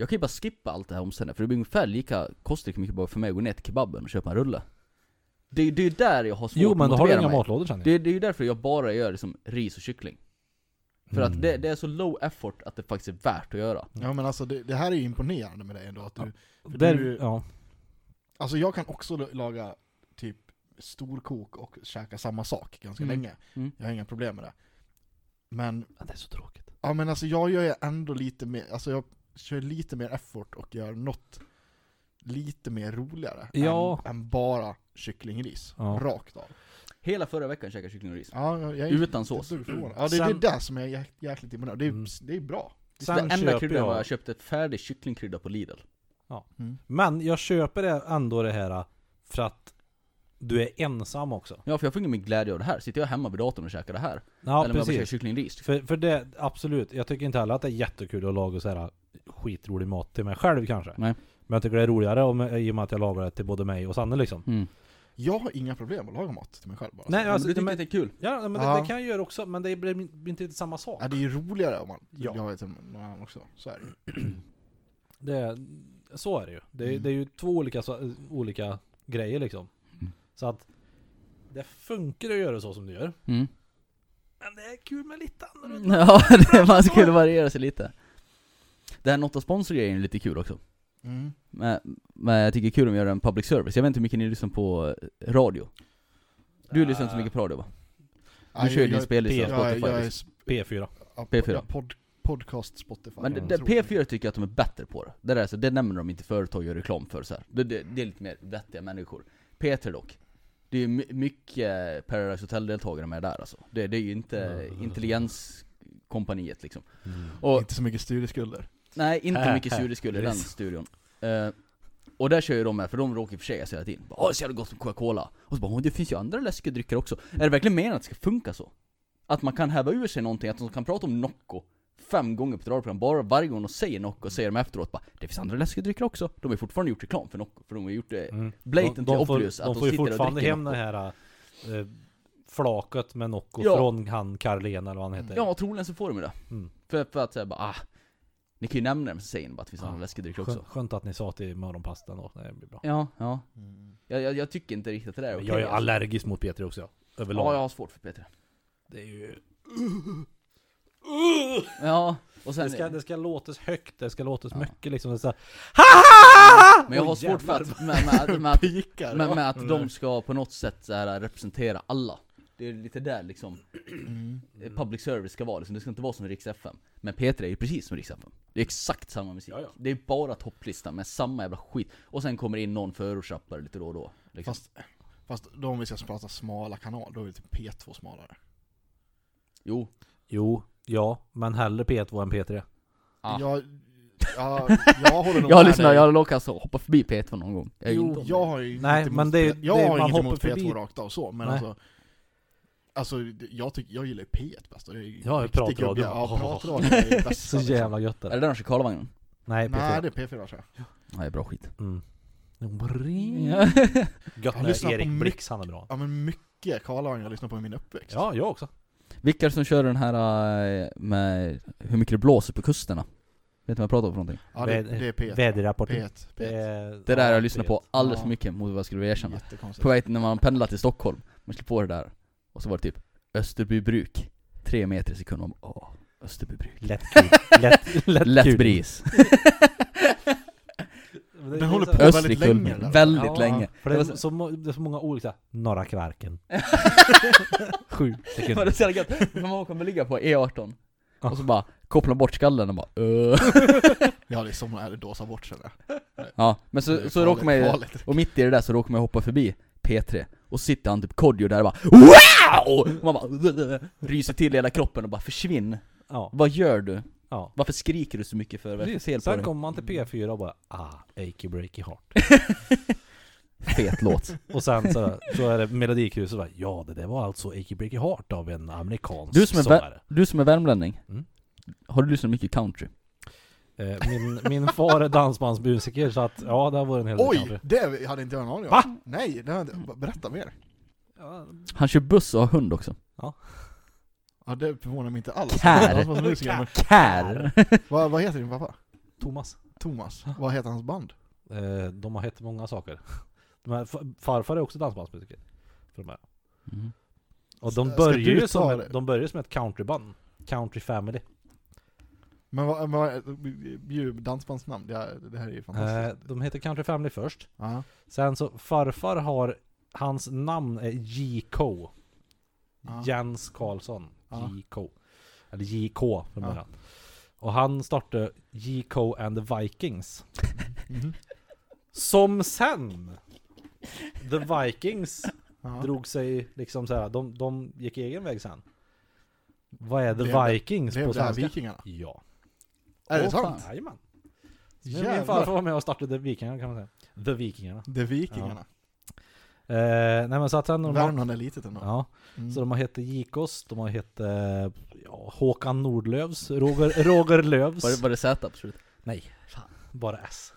Jag kan ju bara skippa allt det här omständigt, för det blir ungefär lika, kostar lika mycket bara för mig att gå ner till kebaben och köpa en rulle. Det, det är ju där jag har svårt Jo att men då har du inga mig. matlådor sen. Det, det är ju därför jag bara gör liksom ris och kyckling. För Mm. att det, det är så low effort att det faktiskt är värt att göra. Ja men alltså det, det här är ju imponerande med dig ändå att du, för Där, du- ja. alltså jag kan också laga typ storkok och käka samma sak ganska Mm. länge. Mm. Jag har inga problem med det. Men, Ja, Det är så tråkigt. ja men alltså jag gör ju ändå lite mer, alltså jag kör lite mer effort och gör något lite mer roligare Ja. än, än bara kycklingris. Ja. Rakt av. Hela förra veckan käkade jag kyckling och ris. Ja, jag är Utan sås. det är förvånad. Ja det är Sen- det där som är jäk, jäkligt imponerad. Det är, Mm. det är bra. Sen det enda köper kryddan var jag, jag köpte ett färdigt kycklingkrydda på Lidl. Mm. men jag köper det ändå det här för att du är ensam också. Ja för jag får ingen glädje av det här. Sitter jag hemma vid datorn och käkar det här? Ja eller om jag bara käkar precis. kyckling och ris? För, för det, absolut, jag tycker inte heller att det är jättekul att laga så här skitrolig mat till mig själv kanske. Nej. Men jag tycker det är roligare om, i och med att jag lagar det till både mig och Sanne liksom. Mm. Jag har inga problem att laga mat till mig själv bara. Nej, Alltså, du tycker men- att det är kul? Ja, men. Det, det kan jag göra också, men det blir, inte riktigt samma sak. Ja, det är ju roligare om man Ja. jag vet någon annan också. Så är det ju. Det, så är det ju. Det, är- Mm. det är ju två olika, så- olika grejer liksom. Mm. Så att det funkar att göra så som du gör. Mm. Men det är kul med lite annorlunda. Ja, det, man skulle variera sig lite. Det här Notta Sponsor-grejen är lite kul också. Mm. Men, men jag tycker det är kul om de gör en public service. Jag vet inte hur mycket ni lyssnar på eh, radio. Du lyssnar inte så mycket på radio va? Du kör ju jag- din spellista jag, på jag, Spotify. jag är liksom. P4. Ja, P4. ja, Pod, podcast Spotify. Men det, Jag det, tror P4 tycker jag att de är bättre på det. Det, där, så det nämner de inte företag gör reklam för så. Det, det, det är lite mer vettiga människor. P3 dock. Det är ju my- mycket Paradise Hotel-deltagare med där alltså. Det, det är ju inte Mm. intelligenskompaniet liksom. Mm. Och, Inte så mycket studieskulder. Nej, inte mycket hä. studieskulder i den studion. Eh, och där kör ju de med, för de råkar försäga sig hela tiden. Bara, Åh, det är så jävla gott med Coca-Cola. Och så bara, "Åh, det finns ju andra läskiga drycker också. Är det verkligen meningen att det ska funka så? Att man kan häva ur sig någonting, att de kan prata om Nocco fem gånger på ett radioprogram, bara varje gång de säger Nocco säger de efteråt bara Det finns andra läskiga drycker också. De har ju fortfarande gjort reklam för Nocco, för de har gjort det Mm. blatant de, de får, obvious de att de får ju sitter och fortfarande hem Nocco. det här eh, flaket med Nocco Ja. från han Carlén eller vad han heter. Ja, troligen så får de det. Mm. För, för att säga bara ah, Ni kan ju nämna det, men så säger ni bara att det finns Ja. drycker Skönt, också. skönt att ni sa till morgonpastan då, det blir bra. Ja, ja. Mm. Jag, jag, jag tycker inte riktigt att det där är okej. jag är alltså. allergisk mot P3 också, överlag. Ja, jag har svårt för Peter. Det är ju... Ja, och sen... Det ska, det ska låtas högt, det ska låtas Ja. mycket liksom så här, Men jag har svårt för att, med, med, med, att, Pikar. med, med att de ska på något sätt så här, representera alla. Det är lite där liksom Mm. eh, public service ska vara liksom. Det ska inte vara som Rix FM. Men P3 är ju precis som Rix FM. Det är exakt samma musik. Ja, ja. Det är bara topplistan med samma jävla skit. Och sen kommer in någon förortsrappare lite då och då. Liksom. Fast, fast då om vi ska prata smala kanal, då är det typ P2 smalare. Jo. Jo, ja, men hellre P2 än P3. Ah. Jag, ja, jag håller nog Jag har med lyssnat, dig. jag har råkat hoppa förbi P2 någon gång. Jag är Jo, inte- jag har ju Nej, inget men emot det- P- jag det- har man inget emot P2 förbi- rakt av så, men Nej. alltså Alltså, jag, tycker, jag gillar ju P1 bäst och det är Ja, pratradio. Ja, pratradio är det bästa Så jävla gött är Är det det. där de kör Karlavagnen? Nej, P4. Nej, det är P4 tror jag Ja, det är bra skit. Mm. Ja. Gött när Erik Blix, han är bra. Ja men mycket Karlavagn jag lyssnar på i min uppväxt Ja, jag också. Vilka är det som kör den här eh, med hur mycket det blåser på kusterna? Vet du vad jag pratar om för någonting? Ja, det, det är P1 Väderrapporter. P1, Det, P1. är- Det där har ja, jag lyssnat på alldeles Ja. för mycket mot vad jag skulle vilja erkänna. På väg när man pendlar till Stockholm, man slår på det där Och så var det typ Österbybruk Tre meter i sekund, man bara, åh, Österbybruk. Lätt. Lätt, lätt, Lätt bris. Men det- håller på väldigt länge väldigt Ja, länge. För Det är, så- det är så många olika, Norra Kvarken. Sju Men sekunder. det är så jävla gött, man kommer ligga på E18 Ja. Och så bara kopplar bort skallen och bara öh. Ja det är som när det dåsar bort sig Ja, men så, så råkar man ju, och mitt i det där så råkar man hoppa förbi P3 Och sitter han typ Kodjo där och bara WOW! Och man bara ryser till hela kroppen och bara försvinn Ja, Vad gör du? ja. Varför skriker du så mycket för? Vad är det för fel på Sen dig? kommer man till P4 och bara ah, achy breaky heart. Fet låt Och sen så, så är det melodikruset bara ja det där var alltså achy breaky heart av en amerikansk Du som är sångare. Du som är värmlänning, Mm. har du lyssnat mycket country? Eh, Min, min far är dansbandsmusiker så att ja det har varit en hel del Oj! Det hade inte jag en aning om Va? Nej, det hade, berätta mer Ja, Han kör buss och har hund också Ja det förvånar mig inte alls Kär. Var musiker, men Kär! vad, vad heter din pappa? Thomas. Thomas, vad heter hans band? Eh, De har hett många saker. De här, fa- farfar är också dansbandsmusiker. För de här. Mm. Och de Ska börjar du ju ta som, det? ett, de börjar som ett countryband. Country Family. Men vad, vad bjud dansbandsnamn, det, här- det här är ju Eh, fantastiskt de heter Country Family först. Ja, Sen så farfar har, hans namn är J.K. Ja. Jens Karlsson. J.K. Eller J.K. från Ja. början. Och han startade J.K. and the Vikings. Mhm. Som sen The Vikings ja. drog sig liksom så här, de, de gick egen väg sen. Vad är The det- Vikings Blev på det svenska? Vikingarna? Ja. Är det fan. sant? Jajamän. Min farfar var med och startade Vikingarna kan man säga. The Vikingarna. Är Vikingarna. Eh, nej men så att sen de Värmland är litet ändå Ja, Mm. så de har hetat Jikos, de har hetat eh, ja, Håkan Nordlövs, Roger, Roger Lövs. Var det, var det Z slutet? Nej, bara S.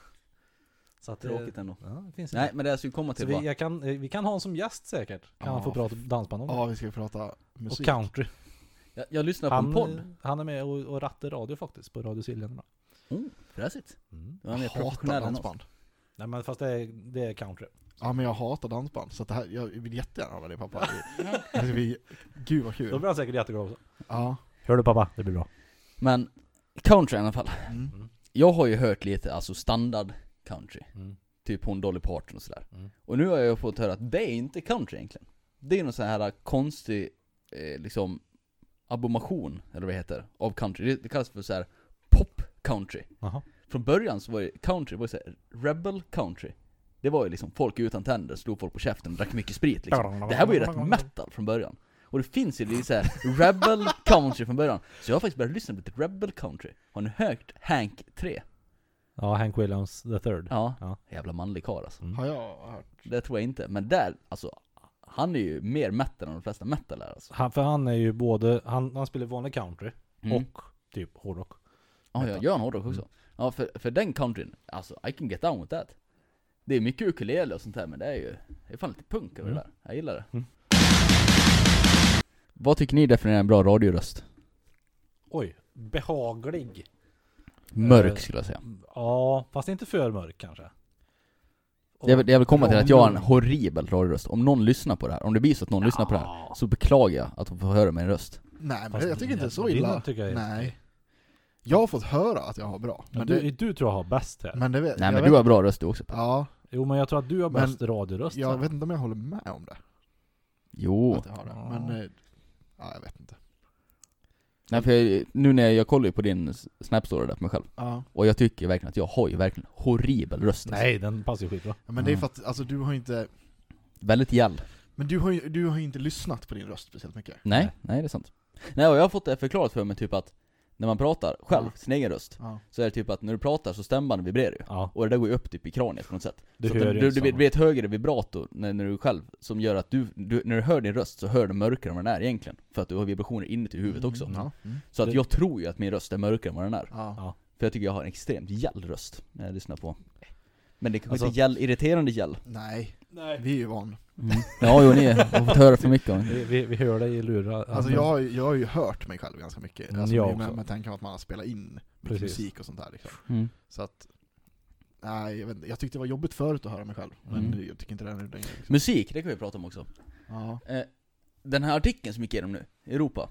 Så att, eh, Tråkigt ändå Ja, det finns Nej men det jag skulle komma Så till vi, var, jag kan, eh, vi kan ha honom som gäst säkert. Kan Ja. han få prata dansband om det. Ja, vi ska prata Och musik country. Jag, jag lyssnade på Han, en podd han är med och, och rattar radio faktiskt, på Radio Siljanerna. oh, Fräsigt Mm. Jag hatar professionell dansband Nej men fast det är, det är country. Ja men jag hatar dansband, så det här, jag vill jättegärna ha dig pappa Det ska bli, Gud vad Då kul blir han säkert jätteglad också. Ja Hör du pappa? Det blir bra. Men, country i alla fall mm. Jag har ju hört lite, alltså standard country Mm. Typ hon Dolly Parton och sådär Mm. Och nu har jag fått höra att det är inte country egentligen Det är någon sån här konstig, eh, liksom Abomination, eller vad det heter, av country. Det, det kallas för så här pop country. Jaha. Från början så var det country, var det så här, rebel country. Det var ju liksom folk utan tänder, slog folk på käften och drack mycket sprit liksom. Det här var ju rätt metal från början. Och det finns ju lite såhär rebel country från början. Så jag har faktiskt börjat lyssna på lite rebel country. Har ni hört Hank 3? Ja, Hank Williams the third. Ja, Ja. jävla manlig karl alltså. Mm. Har jag hört. Det tror jag inte, men där, alltså Han är ju mer metal än de flesta metal är alltså Han, för han är ju både, han, han spelar vanlig country mm. och typ hårdrock. Ja, jag gör han hårdrock också Ja, för, för den countryn, alltså I can get down with that Det är mycket ukulele och sånt här, men det är ju Det är fan lite punk över Mm. det där, jag gillar det Mm. Vad tycker ni definierar en bra radioröst? Oj, behaglig. Mörk Eh, skulle jag säga Ja, fast inte för mörk kanske. Jag vill, jag vill komma till att jag har en horribel radioröst Om någon lyssnar på det här, om det blir så att någon lyssnar på det här Ja. Så beklagar jag att de får höra min röst Nej men Fast jag tycker inte det är så illa tycker jag Nej. Jag har fått höra att jag har bra, Men du, det, du tror jag har bäst här. men det vet Nej men vet, du har bra röst du också Ja, Jo men jag tror att du har Men bäst radioröst. jag så. vet inte om jag håller med om det Jo Att jag har det, Ja. men eh, Ja jag vet inte Nej för jag, nu när jag, jag kollar ju på din snapstory där på mig själv Ja, Och jag tycker verkligen att jag har ju verkligen horribel röst alltså. Nej, den passar ju skitbra. Ja, men det är Ja. för att, alltså du har inte Väldigt gäll Men du har ju du har inte lyssnat på din röst speciellt mycket Nej, Nej. nej det är sant Nej och jag har fått det förklarat för mig typ att när man pratar själv, Ja. sin egen röst, Ja. så är det typ att när du pratar så stämbanden vibrerar ju. Ja, Och det där går ju upp typ i kraniet på något sätt. du så att hör ju det, blir ett högre vibrato när, när du själv, som gör att du, du, när du hör din röst så hör du mörkare än vad den är egentligen. För att du har vibrationer inuti huvudet också. Ja. Mm. Så att jag tror ju att min röst är mörkare än vad den är. För jag tycker jag har en extremt gäll röst när jag lyssnar på Men det är kanske Alltså- inte gäll, irriterande gäll Nej, Nej. vi är ju van. Ja jo ni har fått höra för mycket om det. Vi, vi, vi hör dig i lurar. Alltså jag, har ju- jag har ju hört mig själv ganska mycket. Mm, Alltså, jag med, också. med tanken på att man har spelat in mycket Precis. musik och sånt där liksom. mm. Så att, nej jag, vet, inte. jag tyckte det var jobbigt förut att höra mig själv. Men Mm. jag tycker inte det är nu längre. Liksom. Musik, det kan vi prata om också Ja. eh, Den här artikeln som gick igenom nu, i Europa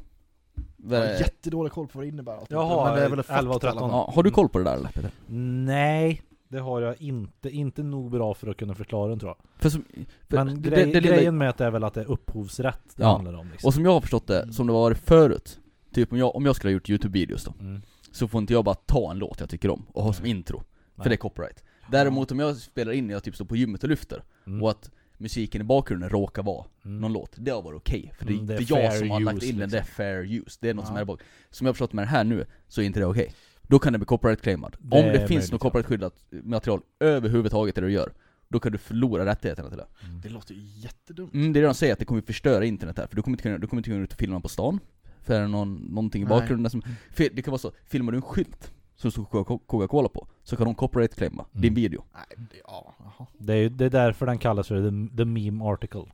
Jag har jättedålig koll på vad det innebär. Jaha, men det är väl 11 och effekt i alla 13. fall. ja, Har du koll på det där eller Peter? Nej, det har jag inte. Inte nog bra för att kunna förklara den tror jag. För som, för Men det- grej, det lilla- grejen med det är väl att det är upphovsrätt det Ja. handlar om liksom. Och som jag har förstått det, som det var förut Typ om jag, om jag skulle ha gjort YouTube-videos då Mm. Så får inte jag bara ta en låt jag tycker om och ha som intro För Nej. det är copyright Däremot om jag spelar in när jag typ står på gymmet och lyfter Mm. Och att musiken i bakgrunden råkar vara Mm. någon låt, det har varit okej För det, Mm, det är det är jag som har lagt in den, det är liksom. fair use Det är något som Ja. är bak Som jag har förstått med det här nu, så är inte det okej Då kan det bli copyright-claimad Det Om det finns möjligt, något copyright-skyddat material överhuvudtaget i det du gör Då kan du förlora rättigheterna till det Mm. Det låter ju jättedumt. Mm, det är det de säger, att det kommer förstöra internet här, för du kommer inte kunna, du kommer inte kunna ut och filma på stan För är det någon, någonting i Nej. bakgrunden som, för det kan vara så, filmar du en skylt som står Coca- Coca-Cola på, så kan de copyright-claima Mm. din video Nej, det, ja. Det är det är därför den kallas för the, the meme article.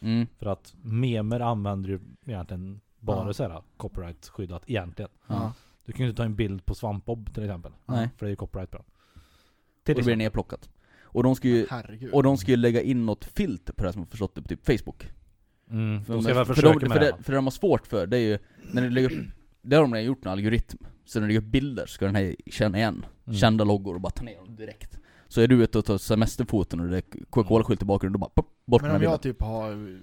mm. För att memer använder ju egentligen bara Ja. så här copyright-skyddat egentligen. Ja. Du kan ju inte ta en bild på Svampbob till exempel. Nej. För det är ju copyright på den. Och Till då blir det exempel. nedplockat Och de ska ju, Herregud. och de ska ju lägga in något filter på det här som jag har förstått det på typ Facebook Mm, För, de ska väl för, de, med för, det. det, för det de har svårt för, det är ju, när du lägger upp, det har de redan gjort en algoritm Så när du lägger upp bilder ska den här känna igen Mm. kända loggor och bara ta ner dem direkt Så är du ute och tar semesterfoton och det är Coca-Cola-skylt i bakgrunden, då bara pop, bort Men om jag bilden typ har,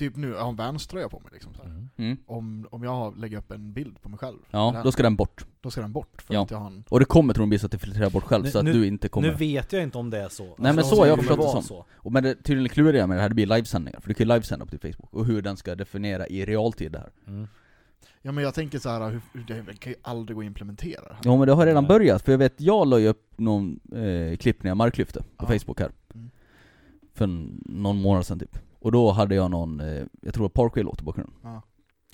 typ nu, jag har en Vans-tröja på mig liksom så här. Mm. mm. Om, om jag har- lägger upp en bild på mig själv, Ja, den, då ska den bort då ska den bort för Ja. att jag har en... Och det kommer troligtvis att det filtrerar bort själv Nu- så att nu- du inte kommer Nu vet jag inte om det är så. men Alltså, så har jag kommer förstått det som. så. och Men det tydligen kluriga med det här, det blir livesändningar, för du kan ju livesända på din Facebook, och hur den ska definiera i realtid det här Mm. Ja men jag tänker så här, hur, hur det kan ju aldrig gå att implementera det här. Ja men det har redan Nej. börjat, för jag vet, jag la ju upp någon eh, klipp när jag marklyfte på Ja. Facebook här Mm. För någon månad sedan typ Och då hade jag någon, eh, jag tror det var Parkway-låt i bakgrunden Ja.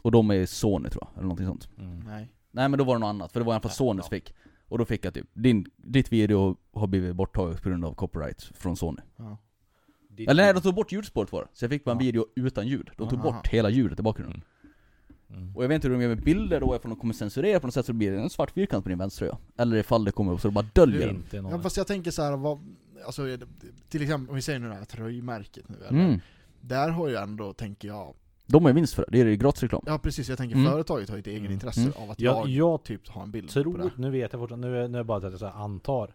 Och de är Sony tror jag, eller någonting sånt Mm. Nej. Nej men då var det något annat, för det var i alla fall Sony ja. fick Och då fick jag typ, din, ditt video har blivit borttaget på grund av copyright från Sony Ja. Ditt- Eller nej, de tog bort ljudspåret var så jag fick bara en Ja. video utan ljud De tog bort hela ljudet i bakgrunden Mm. Och jag vet inte hur de gör med bilder då, ifall de kommer censurera på något sätt så blir det en svart fyrkant på din vänstertröja Eller ifall det kommer upp så det bara döljer den. Ja, fast jag tänker så här, vad, alltså, till exempel om vi säger nu det här tröjmärket nu, eller? mm. Där har ju ändå, tänker jag, De har ju vinst för det, det är ju gratisreklam ja precis, jag tänker Mm. företaget har ju ett egen Mm. intresse Mm. av att jag, jag, jag typ har en bild på tror, det. nu vet jag fortfarande, nu är, nu är det bara att jag så här antar.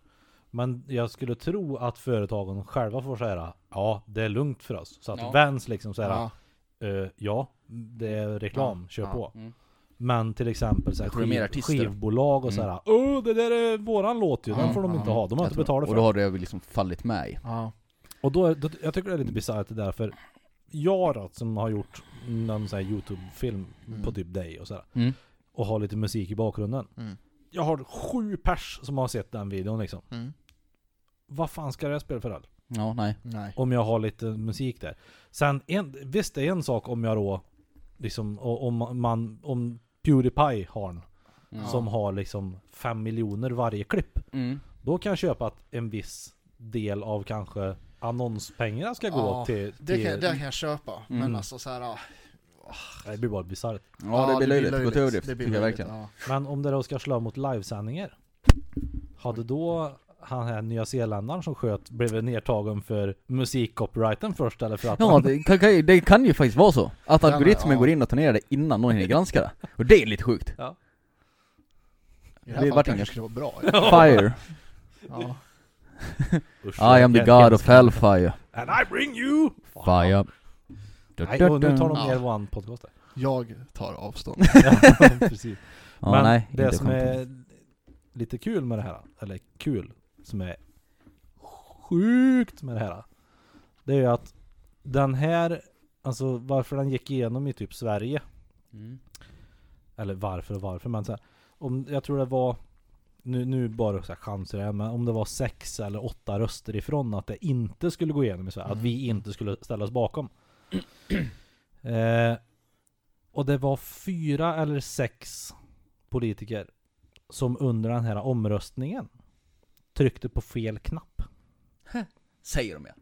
Men jag skulle tro att företagen själva får säga ja, det är lugnt för oss. Så att Ja. Vans liksom säger Ja, ja. ja, det är reklam, Ja, kör ja. på. Mm. Men till exempel så här, skiv, skivbolag och Mm. såhär Åh, det där är våran låt ju, den Ja, får de ja, inte ha, de har jag inte betalat Och för då det. har det väl liksom fallit med i ja, Och då, då, jag tycker det är lite bisarrt det där för jag då, som har gjort någon sån här Youtube-film Mm. på typ dig och sådär mm. Och har lite musik i bakgrunden mm, Jag har sju pers som har sett den videon liksom mm, Vad fan ska det spela för roll? Ja, nej nej. Om jag har lite musik där Sen, en, visst det är en sak om jag då Liksom, om man, om Pewdiepie har en Mm. Som har liksom fem miljoner varje klipp Mm. Då kan jag köpa att en viss del av kanske annonspengarna ska gå Ja, till, Det till kan, det kan jag köpa, men Mm. alltså så här, ah, Det blir bara bisarrt. Ja, det blir löjligt, det till överdrift, det blir löjligt, verkligen. ja. Men om det då ska slå mot livesändningar Hade då han här nya zeeländaren som sköt blivit nedtagen för musikcopyrighten först eller för att Ja, han, det kan, kan, ju- det kan ju faktiskt vara så. Att är- algoritmen ja. går in och tar ner det innan någon hinner granska det. Och det är lite sjukt. I det Det här vart fallet kanske skulle vara bra. Fire. Ja. I am the jag- god of hellfire And I bring you! Fire Nej, och nu tar de Ja. ner våran podcast. Jag tar avstånd. ja, precis. Ja, Men nej, det som content. är lite kul med det här, eller kul, som är sjukt med det här. Det är ju att den här, alltså varför den gick igenom i typ Sverige Mm. Eller varför och varför men så här, om, Jag tror det var nu, nu bara så här chanser här, men om det var sex eller åtta röster ifrån att det inte skulle gå igenom i Sverige, att vi inte skulle ställa oss bakom. eh, och det var fyra eller sex politiker som under den här omröstningen tryckte på fel knapp. Säger de ja.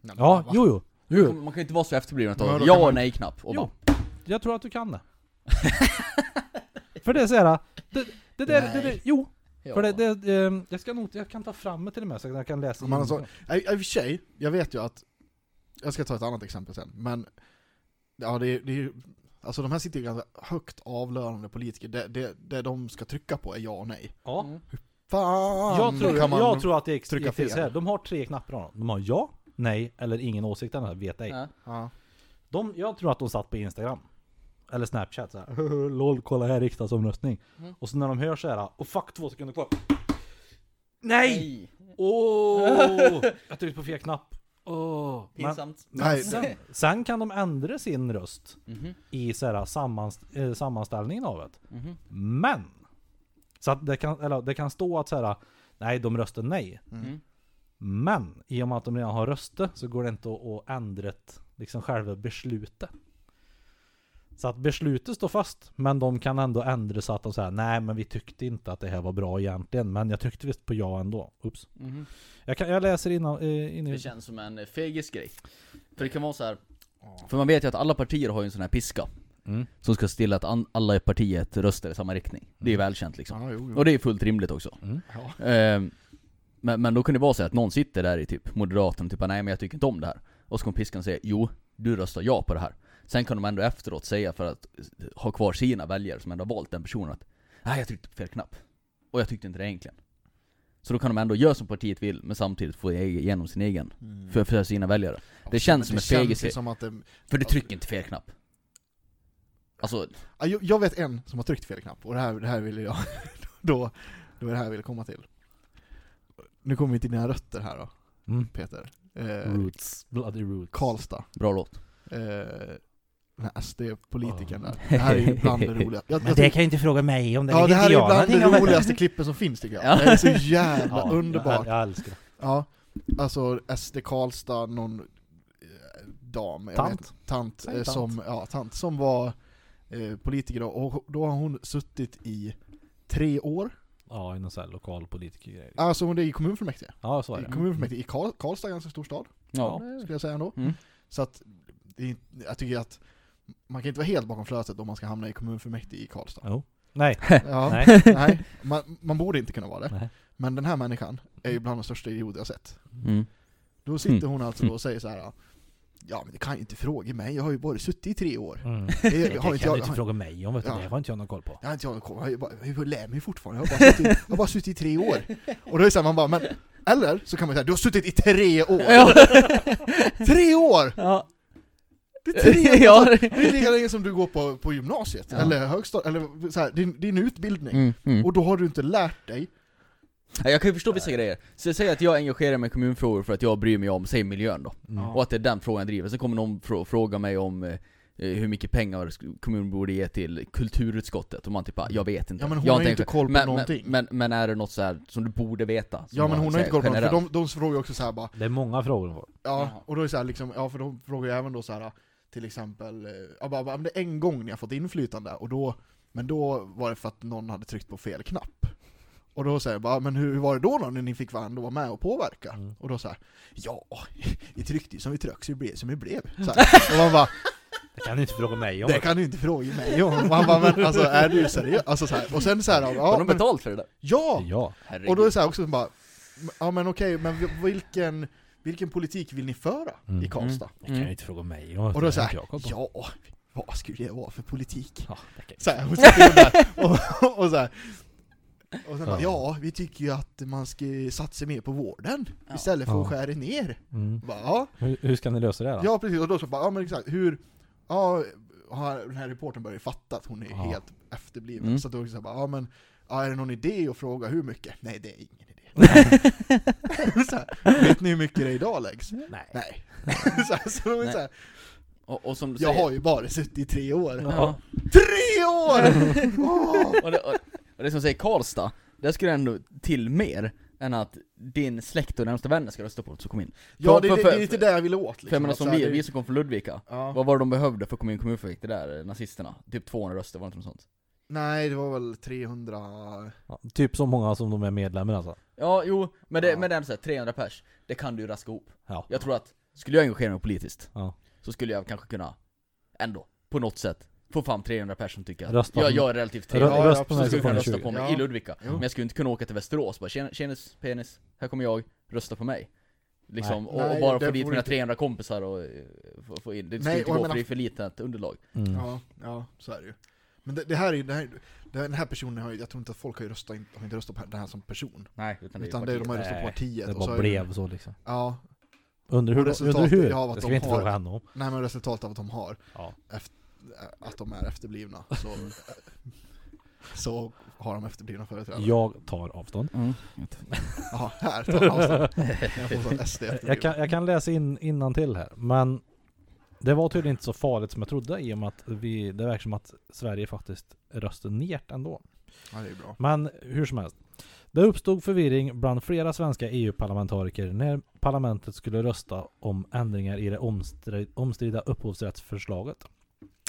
Nej, Ja, va? jo jo. Man kan- Man kan ju inte vara så efterbliven att då ja och nej-knapp och Jo. bara, Jag tror att du kan det. För det är såhär, det, det där, det, det, jo. Ja. För det, det ehm, jag ska nog, jag kan ta fram det till och med så att jag kan läsa Men alltså. I, I och för sig, jag vet ju att, jag ska ta ett annat exempel sen, men ja det, är- det är ju, alltså de här sitter ju ganska högt avlönade politiker, det, det, det de ska trycka på är ja och nej. Ja. Mm. Fan! Jag tror, kan man, jag tror att det är trycka fel. fel. De har tre knappar av dem. De har ja, nej eller ingen åsikt eller vet ej. Ja. ja. De, jag tror att de satt på Instagram. Eller Snapchat såhär. LOL, kolla här riksdagsomröstning. Mm. Och så när de hör så här. Och fuck, två sekunder kvar. Nej! Åh! jag tryckte på fel knapp. Men, Pinsamt. Nej, sen, sen kan de ändra sin röst Mhm. i så här, sammans, eh, sammanställningen av det. Mhm. Men! Så att det kan, eller, det kan stå att så här. Nej, de röstar nej. Mm. Men i och med att de redan har röstat så går det inte att, att ändra ett, liksom själva beslutet. Så att beslutet står fast, men de kan ändå ändra så att de säger nej men vi tyckte inte att det här var bra egentligen, men jag tryckte visst på ja ändå. Oops. Mhm. Jag, kan, jag läser innan, eh, in Det känns som en fegis grej. För det kan vara så här. För man vet ju att alla partier har ju en sån här piska. Mm. Som ska stilla att an- alla i partiet röstar i samma riktning. Det är ju välkänt liksom. Ja, jo, jo. Och det är fullt rimligt också. Mm. Ja. Ehm, men, men då kan det vara så att någon sitter där i typ Moderaterna och typ nej men jag tycker inte om det här. Och så kommer piskan säga jo, du röstar ja på det här. Sen kan de ändå efteråt säga för att ha kvar sina väljare som ändå har valt den personen att nej jag tryckte på fel knapp. Och jag tyckte inte det egentligen. Så då kan de ändå göra som partiet vill men samtidigt få igenom sin egen. Mm. För, för sina väljare. Ja, det känns som en känns fegis det, För du trycker inte fel knapp. Alltså, Ja, jag- Jag vet en som har tryckt fel knapp, och det här, det här ville jag, då, då är det här jag ville komma till. Nu kommer vi till dina rötter här då, Mm. Peter. Eh, Roots. Bloody roots. Karlstad. bra låt. Eh, SD-politikern Oh. Det här är ju bland det roliga. Jag, jag tycker- kan ju inte fråga mig om ja, det här är ju bland det roligaste klippen som finns tycker jag. Ja. Det är så jävla Ja, underbart. Jag, jag älskar det. Ja, alltså SD Karlstad, någon eh, dam, Tant. vet, tant, eh, tant. som, ja, tant som var eh, politiker då, och då har hon suttit i tre år. Ja, i någon sån här lokal politikergrej. Alltså hon är i kommunfullmäktige. Ja, så är I det. kommunfullmäktige i Karl, Karlstad, ganska stor stad, Ja. skulle jag säga ändå. Mm. Så att, det jag tycker att man kan inte vara helt bakom flötet om man ska hamna i kommunfullmäktige i Karlstad. Jo. Nej. Ja, Nej. nej. Man, man borde inte kunna vara det. Nej. Men den här människan är ju bland de största idioter jag sett. Mm. Då sitter hon alltså då och säger så här. Ja men det kan ju inte fråga mig, jag har ju bara suttit i tre år. Mm. Det, Det har kan inte du jag, inte fråga mig om, vet du. Ja. det har inte jag någon koll på. jag har inte jag, jag, har ju bara- jag lär mig fortfarande, jag har, bara suttit, jag har bara suttit i tre år. Och då är det så här, man bara, men eller så kan man säga, du har suttit i tre år! Ja. Tre år! ja. Det är tre! Ja. Alltså, det är lika länge som du går på, på gymnasiet, Ja. eller högstadiet, eller så här, din, din utbildning. Mm, mm. Och då har du inte lärt dig. Ja, Jag kan ju förstå vissa grejer. Så jag säger att jag engagerar mig i kommunfrågor för att jag bryr mig om, säg miljön då. Mm. Och att det är den frågan jag driver. Sen kommer någon frå- fråga mig om eh, hur mycket pengar kommunen borde ge till kulturutskottet. Och man typ bara, jag vet inte. Ja men hon jag har ju inte inte koll på men, någonting. Men, men, men är det något så här som du borde veta? ja men hon har säger inte koll på något, för de, de frågar ju också så här bara, Det är många frågor hon får. Ja, och då är det så här liksom, ja för de frågar ju även då så här till exempel, eh, ja, bara, det är en gång ni har fått inflytande, och då, men då var det för att någon hade tryckt på fel knapp. Och då säger jag bara, men hur, var det då, då när ni fick vara med och påverka? Mm. Och då så här, ja, vi tryckte ju som vi tryckte så det blev som det blev. Så här. Och man bara, Det kan du inte fråga mig om. det kan du inte fråga mig om. Och han bara, men alltså är du seriös? Alltså så här. Och sen så här, Har ja, de men, betalt för det där? ja! Ja. Herregud. Och då är det så här också bara, ja men okej, men vilken, vilken politik vill ni föra Mm. i Karlstad? Det kan du inte fråga mig om. Och då det så har här, inte jag koll på. ja, vad skulle det vara för politik? Ja, Så här, hon sitter ju där och, och så här. Och sen bara, Ja. ja, vi tycker ju att man ska satsa mer på vården Ja. istället för att Ja. skära ner. Mm. Bara, ja, Hur, hur ska ni lösa det då? ja, precis. Och då så bara, ja men exakt, hur, ja, har den här reporten börjar ju fatta att hon är Ja. helt efterbliven. Mm. Så då så bara, ja men, ja, är det någon idé att fråga hur mycket? Nej, det är ingen här, vet ni hur mycket det idag läggs? Nej. Nej. så här, så är så här, Och, och som du Jag säger, har ju bara suttit i tre år. Ja. Tre år! Åh! och, det, och, och det som säger Karlstad, där skulle ändå till mer än att din släkt och närmsta vänner ska rösta på det som kom in. Ja, För- det, för- det, för- det är lite det jag vill åt liksom. För jag menar som vi, det- vi som kom från Ludvika, Ja. vad var det de behövde för att komma in i kommunfullmäktige där, nazisterna? Typ 200 röster, var det inte något sånt? Nej, det var väl 300... Ja, typ så många som de är medlemmar alltså. Ja, jo, men det, Ja. men det är så här, 300 pers, det kan du ju raska ihop. Ja. Jag tror att, skulle jag engagera mig politiskt, Ja. så skulle jag kanske kunna, ändå, på något sätt, få fram 300 pers som tycker att Rösta på jag, mig. jag är relativt trevlig. Ja, röst på ja, mig Så skulle jag ni rösta 20. på mig Ja. i Ludvika. Jo. Men jag skulle inte kunna åka till Västerås och bara "Tjena- tjenis, penis, här kommer jag, rösta på mig. Liksom, och, Nej, och bara det få dit mina inte. 300 kompisar och eh, få, få in, det skulle Nej, inte och gå för det är för litet underlag. Mm. Ja, ja, så är det ju. Men det, det här är ju, det här, den här personen har jag tror inte att folk har ju röstat, har inte röstat på den här som person. Nej, utan det är Utan det, de har röstat på partiet. Det och så bara är blev så liksom. Ja, Undrar hur, undrar resultatet hur? av att Det ska de vi inte har- fråga henne om. nej men resultatet av att de har, Ja. att de är efterblivna, så, så har de efterblivna företrädare. Jag tar avstånd. Mm. Jaha, här tar han avstånd. Jag får SD Jag kan, jag kan läsa in till här, men det var tydligen inte så farligt som jag trodde i och med att vi, det verkar som att Sverige faktiskt röstade ner ändå. Ja, det är bra. Men hur som helst. Det uppstod förvirring bland flera svenska EU-parlamentariker när parlamentet skulle rösta om ändringar i det omstri- omstridda upphovsrättsförslaget.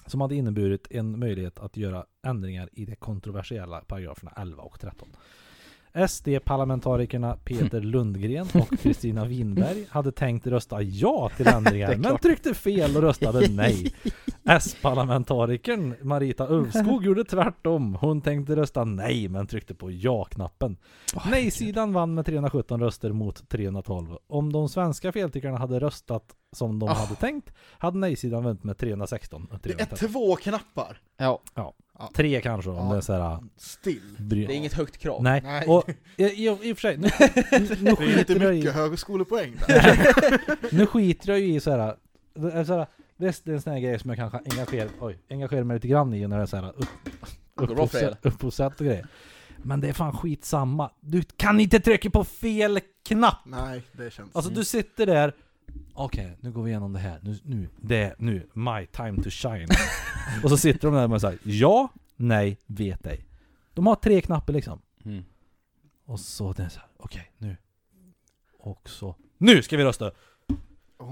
Som hade inneburit en möjlighet att göra ändringar i de kontroversiella paragraferna 11 och 13. SD-parlamentarikerna Peter Lundgren och Kristina Winberg hade tänkt rösta ja till ändringar men tryckte fel och röstade nej. S-parlamentarikern Marita Ulvskog gjorde tvärtom. Hon tänkte rösta nej men tryckte på ja-knappen. Nej-sidan vann med 317 röster mot 312. Om de svenska feltyckarna hade röstat som de Ah. hade tänkt hade nej-sidan vunnit med 316 och Det är 313. två knappar. Ja, Tre kanske om Ja. det är såhär... Still. Bry... det är inget högt krav. Nej, Nej. och i, i, i och för sig, nu, nu, nu Det är skiter inte jag i... mycket högskolepoäng där. Nu skiter jag ju i såhär, det är såhär Visst, det är en sån här grej som jag kanske engagerar, oj, engagerar mig lite grann i när det är såhär upp, går bra för er. upphovsrätt, upphovsrätt och grejer. Men det är fan skitsamma. Du kan inte trycka på fel knapp! Nej, det känns... Alltså du sitter där, okej nu går vi igenom det här, nu, nu, det, nu, my time to shine. och så sitter de där och säger ja, nej, vet ej. De har tre knappar liksom. Mm. Och så är såhär, okej nu. Och så, nu ska vi rösta!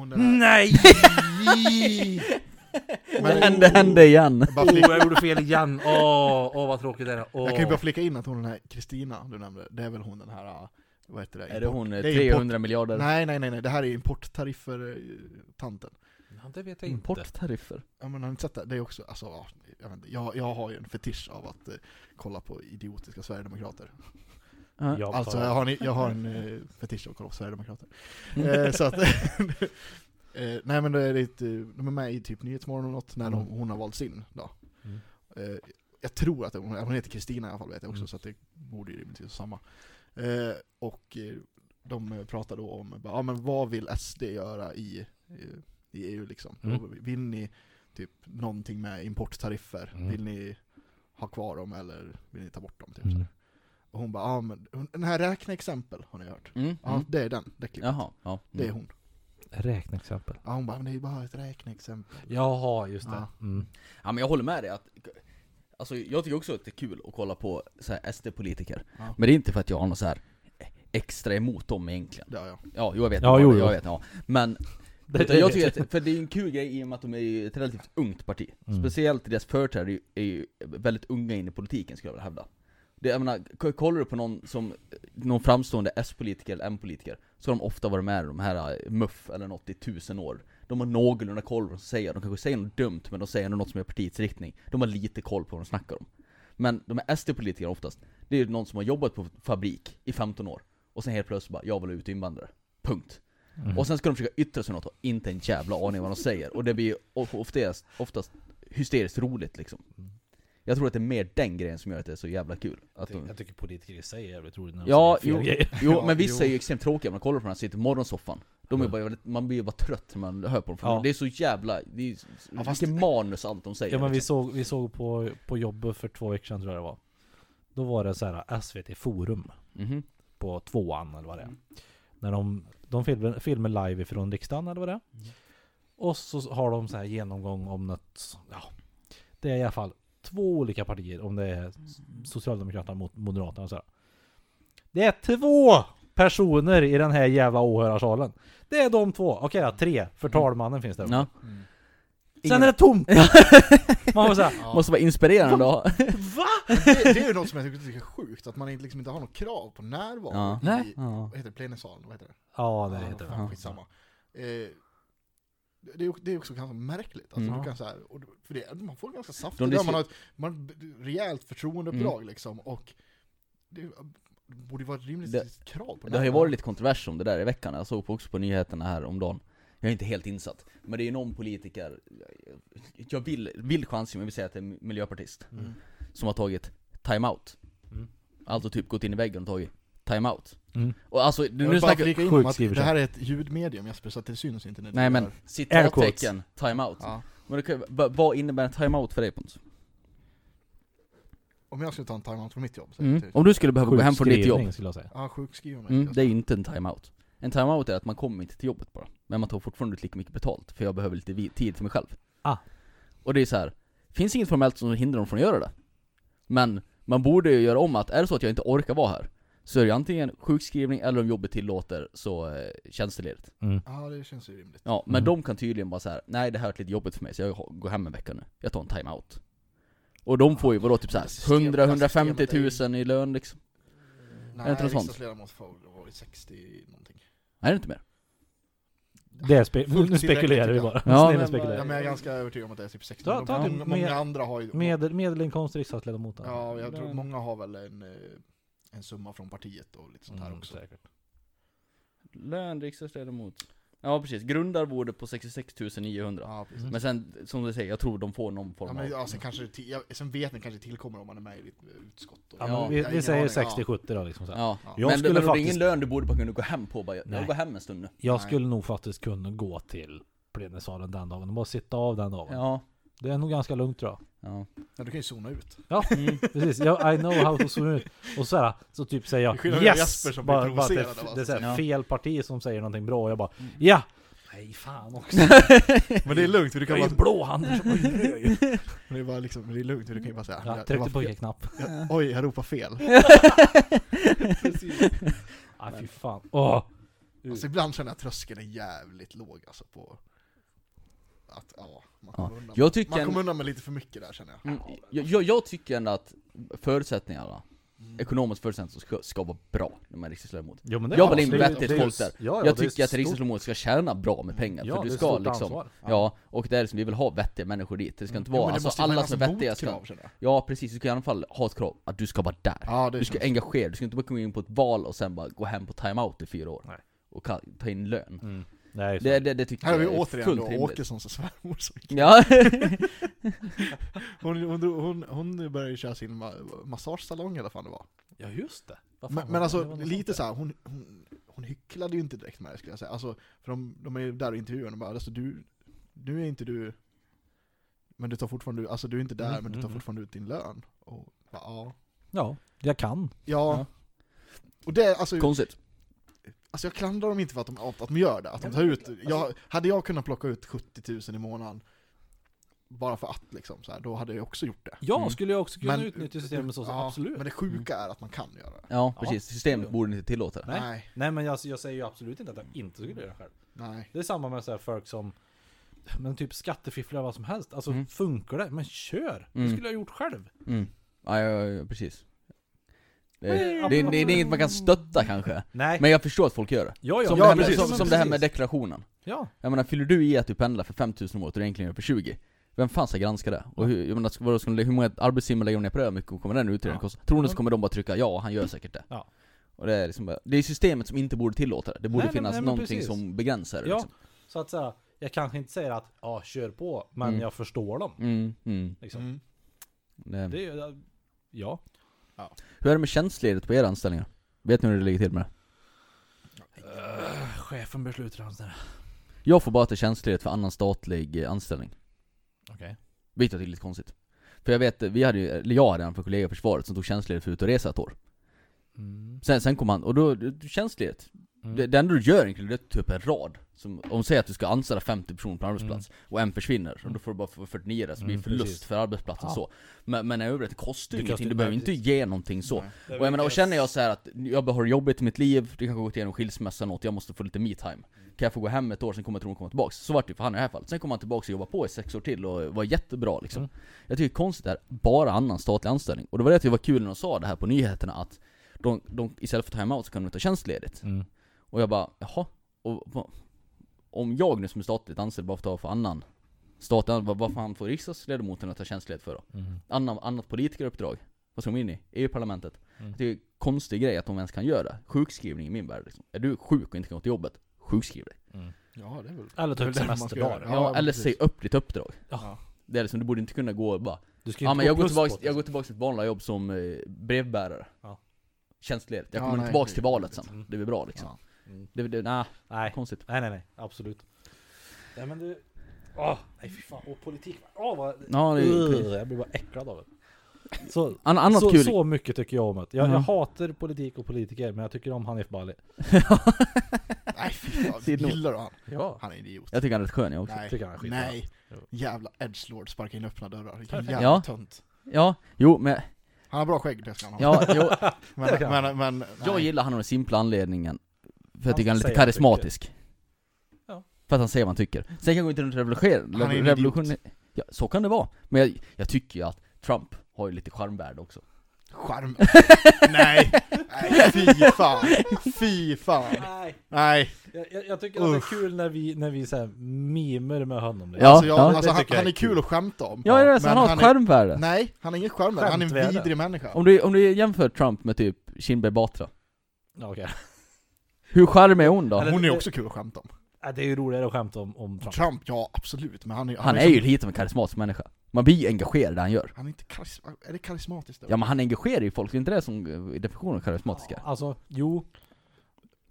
Den. Nej! Men- det hände, hände igen. Bara Oh, jag gjorde fel igen! Åh, åh vad tråkigt det är. Åh. jag kan ju bara flika in att hon den här Kristina du nämnde, det är väl hon den här, äh, vad heter det? Är det Import- hon eh, det är 300 miljarder? Nej nej nej nej, det här är importtariffer, eh, tanten. Ja, det vet jag inte. Importtariffer? Ja men har ni inte sett det? Det är också, alltså, ja, jag, inte, jag, jag har ju en fetisch av att eh, kolla på idiotiska sverigedemokrater. Ja. Jag Alltså jag har, en- jag har en eh, fetisch av att kolla på sverigedemokrater. eh, så att, eh, nej men det är lite, de är med i typ Nyhetsmorgon och något när de, Mm. hon har valts in då. Mm. Eh, jag tror att hon, hon heter Kristina i alla fall vet jag också, Mm. så att det borde ju rimligtvis vara samma. Eh, och eh, de pratar då om, ja men vad vill SD göra i, i, EU liksom? Mm. Vill ni typ någonting med importtariffer? Mm. Vill ni ha kvar dem eller vill ni ta bort dem? Typ, Mm. Och hon bara, ja men den här räkneexempel har ni hört? Mm. Ja, Mm. det är den, det klippet. Jaha, ja. Det är Mm. hon. Räkneexempel. Ja, hon bara, men det är ju bara ett räkneexempel. Jaha, just det. Ja. Mm. Ja men jag håller med dig att Alltså jag tycker också att det är kul att kolla på så här SD-politiker Ja. Men det är inte för att jag har något så här extra emot dem egentligen Ja, ja. Ja, jo jag vet, Ja, jo, jag jo. vet, ja Men Det- det jag tycker att, för det är en kul grej i och med att de är ett relativt ungt parti Mm. Speciellt deras företrädare är ju- väldigt unga in i politiken skulle jag vilja hävda det, jag menar, kollar du på någon som, någon framstående S-politiker eller M-politiker Så har de ofta varit med i de här eh, MUF eller något i tusen år De har någorlunda koll på vad de säger, de kanske säger något dumt men de säger något som är partiets riktning De har lite koll på vad de snackar om Men de här SD-politikerna oftast, det är någon som har jobbat på fabrik i 15 år Och sen helt plötsligt bara, jag vill ha ut invandrare Punkt Mm. och sen ska de försöka yttra sig något och inte en jävla aning vad de säger. Och det blir of- oftast, oftast hysteriskt roligt liksom. Jag tror att det är mer den grejen som gör att det är så jävla kul. Jag, Att tycker, de, jag tycker politiker i sig är jävligt roligt när de ja, säger jo, fel grejer. jo, men vissa är ju extremt tråkiga, man kollar på den här sitter i morgonsoffan. De är Mm. bara, väldigt- man blir ju bara trött när man hör på dem, för Ja. det är så jävla, det är, Ja, fast- vilken manus de säger Ja men vi liksom. såg, vi såg på, på jobbet för två veckor sedan tror jag det var. Då var det så här SVT Forum Mhm. på tvåan eller vad det är. Mm. När de, de filmer, filmer live ifrån riksdagen eller vad det är. Mm. Och så har de så här genomgång om något, ja. Det är i alla fall två olika partier, om det är Socialdemokraterna mot Moderaterna och så här. Det är två personer i den här jävla åhörarsalen. Det är de två. Okej då, tre. För talmannen finns där. Ja. Mm. Sen är det tomt! Man var såhär, Ja. Måste vara inspirerande ha. va? det, det är ju något som jag tycker är sjukt, att man inte, liksom inte har något krav på närvaro Ja. Nej. i, Ja. vad heter det, plenisalen, vad heter det? Ja, det heter fan, det. Skitsamma. Eh, det, är, det är också ganska märkligt, alltså, Mm. du kan så här, och, för det, man får ganska De saftigt, dis- man har ett man, har ett rejält förtroendeuppdrag Mm. liksom, och det borde vara ett rimligt Det- krav på Det har ju varit lite kontrovers om det där i veckan, jag såg också på nyheterna här om dagen Jag är inte helt insatt, men det är ju någon politiker Jag vill, vill chansa, men jag vill säga att det är en miljöpartist Mm. Som har tagit time-out Mm. Alltså typ gått in i väggen och tagit time-out Mm. Och alltså, Jag nu vill bara snackar flika in om att det här är ett ljudmedium Jesper, så att det syns inte när Nej men, citattecken, time-out ja. Men det kan, va- vad innebär en time-out för dig Pontus? Om jag skulle ta en timeout från mitt jobb, så Mm. Om du skulle behöva gå hem från ditt jobb Sjukskrivning skulle jag säga. ja, sjukskriva mig. Mm, det är inte en time-out. En time-out är att man kommer inte till jobbet bara. Men man tar fortfarande ut lika mycket betalt, för jag behöver lite tid för mig själv. Ah. Och det är så här. finns inget formellt som hindrar dem från att göra det. Men man borde ju göra om att, är det så att jag inte orkar vara här, så är det antingen sjukskrivning eller om jobbet tillåter så eh, tjänsteledigt. Mm. Ja, det känns ju rimligt. Ja, men Mm. de kan tydligen bara här: nej det här är lite jobbigt för mig så jag går hem en vecka nu. Jag tar en time-out. Och de får ju vadå typ Det såhär system- 100 det 150 systemet är 000 i lön liksom. Nej, det inte något sånt? riksdagsledamot får ha varit 60 någonting. Nej det är inte mer. Det är spe- nu spekulerar vi bara. ja. Men- spekulera. Ja, men jag är ganska övertygad om att det är typ 60. Ta- ta många med- andra har ju... Medel, medelinkomst riksdagsledamot. då. Ja, jag tror många har väl en, eh, en summa från partiet och lite sånt här Mm, också. säkert. Lön, riksdagsledamot. Ja precis, grundarvode på 66 900. Ja, precis. Men sen, som du säger, jag tror de får någon Ja, form men, av... ja, sen, kanske det till, ja, sen vet ni kanske tillkommer om man är med i ett eh, utskott. Och, Ja, Ja, vi, vi säger aning, ja. 60-70 då liksom så. Ja. Ja. Jag men skulle men det är faktiskt- ingen lön du borde bara kunna gå hem på bara, jag går hem en stund nu. Jag Nej. skulle nog faktiskt kunna gå till plenisalen den dagen och bara sitta av den dagen. Ja. Det är nog ganska lugnt tror jag. Ja. Ja, du kan ju zona ut. Ja, precis. Jag, I know how to zoom ut. Och så här, så typ säger Det är jag yes! Jesper som bara, bara att det, det är så här, Ja. fel parti som säger någonting bra och jag bara Mm. ja! Nej fan också. Men det är lugnt, för du Jag kan är ju bara... blåhandel som oj, oj, oj. Men det är bara liksom, det är lugnt, för du kan ju bara säga... Ja, jag- jag tryckte på fel. knapp. Ja, Oj, jag ropar fel. Nej fy fan. Åh! Alltså ibland känner jag att tröskeln är jävligt låg alltså på... Att, ja, man Ja. kommer undan. Jag tycker Man en- kommer undan med lite för mycket där känner jag. Mm, jag, jag, jag tycker ändå att förutsättningarna, Mm. ekonomiska förutsättningar ska, ska vara bra när man är riksdagsledamot. Jo, men det Jag vill in vettigt folk där. Ja, ja, jag tycker att riksdagsledamot ska tjäna bra med pengar, Ja, för det du är ska stort liksom ansvar. Ja, och det är liksom, vi vill ha vettiga människor dit. Det ska inte Jo, vara, det alltså alla som är vettiga ska... Ja precis, du ska i alla fall ha ett krav att du ska vara där. Ja, Du ska engagera, du ska inte bara komma in på ett val och sen bara gå hem på time-out i fyra år. Nej. Och ta in lön. Mm. Det. Det, det, tycker Här har vi jag är återigen då rimligt. Åkessons svärmor som Ja, hon, hon, hon, hon började köra sin ma massagesalong eller vad fan det var. Ja just det. Men, men alltså lite så här, hon, hon, hon hycklade ju inte direkt med det skulle jag säga. Alltså, för de, de är ju där och intervjuar och bara alltså du, nu är inte du, men du tar fortfarande, alltså du är inte där Mm, men du tar mm, fortfarande ut din lön. Och, bara, ja. Ja, jag kan. ja. Ja. Och det, alltså, konstigt. Alltså jag klandrar dem inte för att de, att de gör det, att de tar ut, jag, hade jag kunnat plocka ut 70 000 i månaden bara för att liksom, så här, då hade jag också gjort det. Ja, Mm. skulle jag också kunna Men- utnyttja systemet så, så Ja, absolut. Men det sjuka är att man kan göra det. Ja, Ja. precis. Systemet Ja. borde inte tillåta det. Nej. Nej. Nej men jag, jag säger ju absolut inte att jag inte skulle göra det själv. Nej. Det är samma med så här folk som men typ skattefifflar vad som helst. Alltså Mm. funkar det? Men kör! Det Mm. skulle jag ha gjort själv. Mm. Ja, ja, ja, precis. Det, det, det, det är inget man kan stötta kanske. Nej. Men jag förstår att folk gör det. ja, ja, Som, Ja, det, här med, som, som det här med deklarationen. Ja. Jag menar, fyller du i att du pendlar för 5000 om året och du egentligen gör för 20? Vem fan ska granska det? Och hur, jag menar, vadå, ska hur många arbetstimmar lägger de ner på det? Hur mycket kommer den utredningen Ja. kosta? Tror ni så kommer de bara trycka ja, han gör säkert det. Ja. Och det är liksom bara, det är systemet som inte borde tillåta det. Det borde Nej, finnas nej, någonting precis. som begränsar det Ja. liksom. Så att säga, jag kanske inte säger att ja, kör på, men Mm. jag förstår dem. Mm, mm. Liksom. Mm. Det, Det är ju, ja. Hur är det med tjänstledigt på era anställningar? Vet ni hur det ligger till med det? chefen beslutar där. Jag får bara ta tjänstledigt för annan statlig eh, anställning. Okej. Vilket jag är lite konstigt. För jag vet, vi hade ju, eller jag hade en för kollega i försvaret som tog tjänstledigt för att ut och resa ett år. Mm. Sen, sen kom han, och då, tjänstledigt. Mm. Det, det enda du gör egentligen, det är typ en rad. Som, om säger att du ska anställa 50 personer på en arbetsplats, och en försvinner, och då får du bara få 49 där, så blir det Mm, förlust precis. för arbetsplatsen Ja. så. Men, men i övrigt, det kostar ju Det ingenting, du behöver inte ge någonting så. Och jag menar, och känner jag så här att jag har jobbigt i mitt liv, det kanske gått igenom skilsmässa något, jag måste få lite me-time. Kan jag få gå hem ett år, sen kommer jag tro komma tillbaks? Så vart det för han i det här fallet. Sen kommer han tillbaks och jobba på i sex år till och var jättebra liksom. Mm. Jag tycker det är konstigt det här, bara annan statlig anställning. Och det var det att det var kul när de sa det här på nyheterna att de, de istället för time-out så kan de ta tjänstledigt. Mm. Och jag bara, jaha? Och, om jag nu som är statligt anställd bara får ta för annan statlig, vad, vad fan får riksdagsledamoten att ta tjänstledigt för då? Mm. Annan, annat politikeruppdrag? Vad ska de in i? EU-parlamentet? Mm. Det är en konstig grej att de ens kan göra. Sjukskrivning i min värld liksom. Är du sjuk och inte kan gå till jobbet, sjukskriv dig. Mm. Ja, det är väl... Eller det det man ska semesterdagar. Ja, Ja, eller säg upp ditt uppdrag. Ja. Det är liksom, du borde inte kunna gå och bara Du ska Ja men jag går, tillbaks, det. jag går tillbaks till ett vanligt jobb som eh, brevbärare. Ja. Tjänstledigt. Jag Ja, kommer nej, tillbaks det- till valet sen. Det blir bra liksom. Ja. Mm. Det, det, nej, Nej. konstigt. nej, nej, nej, absolut. Nej men du... Åh, nej fy fan. Och politik. Åh vad... Ja, det är jag blir bara äcklad av det. Så, An, annat så, kul. så mycket tycker jag om det. Jag, Mhm. jag hatar politik och politiker, men jag tycker om Hanif Bali. Nej fy fan, gillar du han? Ja. Han är en idiot. Jag tycker han är rätt skön jag också. Nej, tycker han är nej. Jo. Jävla edgelord, sparka in öppna dörrar. Vilken jävla Ja. tönt. Ja, jo men, Han har bra skägg, det ska han ha. ja, jo, men, kan men, men, jag nej. gillar han av den simpla anledningen. För jag Han tycker han är lite han karismatisk. Ja. För att han säger vad han tycker. Sen kan gå inte runt revolutionera. Han är revolution, ja, så kan det vara. Men jag, jag tycker ju att Trump har ju lite charmvärde också. Charm. nej, nej, fy fan. Fy fan. Nej. Nej. Jag, jag, tycker att det är kul när vi, när vi så här mimer med honom. Ja, alltså, jag, ja. alltså Det han, han är kul att skämta om. Ja, det är så han har ett han är- charmvärde. Nej, han är ingen charmvärd, han är en vidrig människa. Om du, om du jämför Trump med typ Kinberg Batra. Ja, Okej. Hur charmig är hon då? Hon är det- också kul att skämta om. Nej, Det är ju roligare att skämta om, om Trump. Trump, ja absolut, men han är, Han är så- ju lite av en karismatisk människa. Man blir ju engagerad i det han gör. Han är inte karis, är det karismatiskt då? Ja men han engagerar ju folk, det är inte det som är definitionen av karismatiska? Alltså, jo.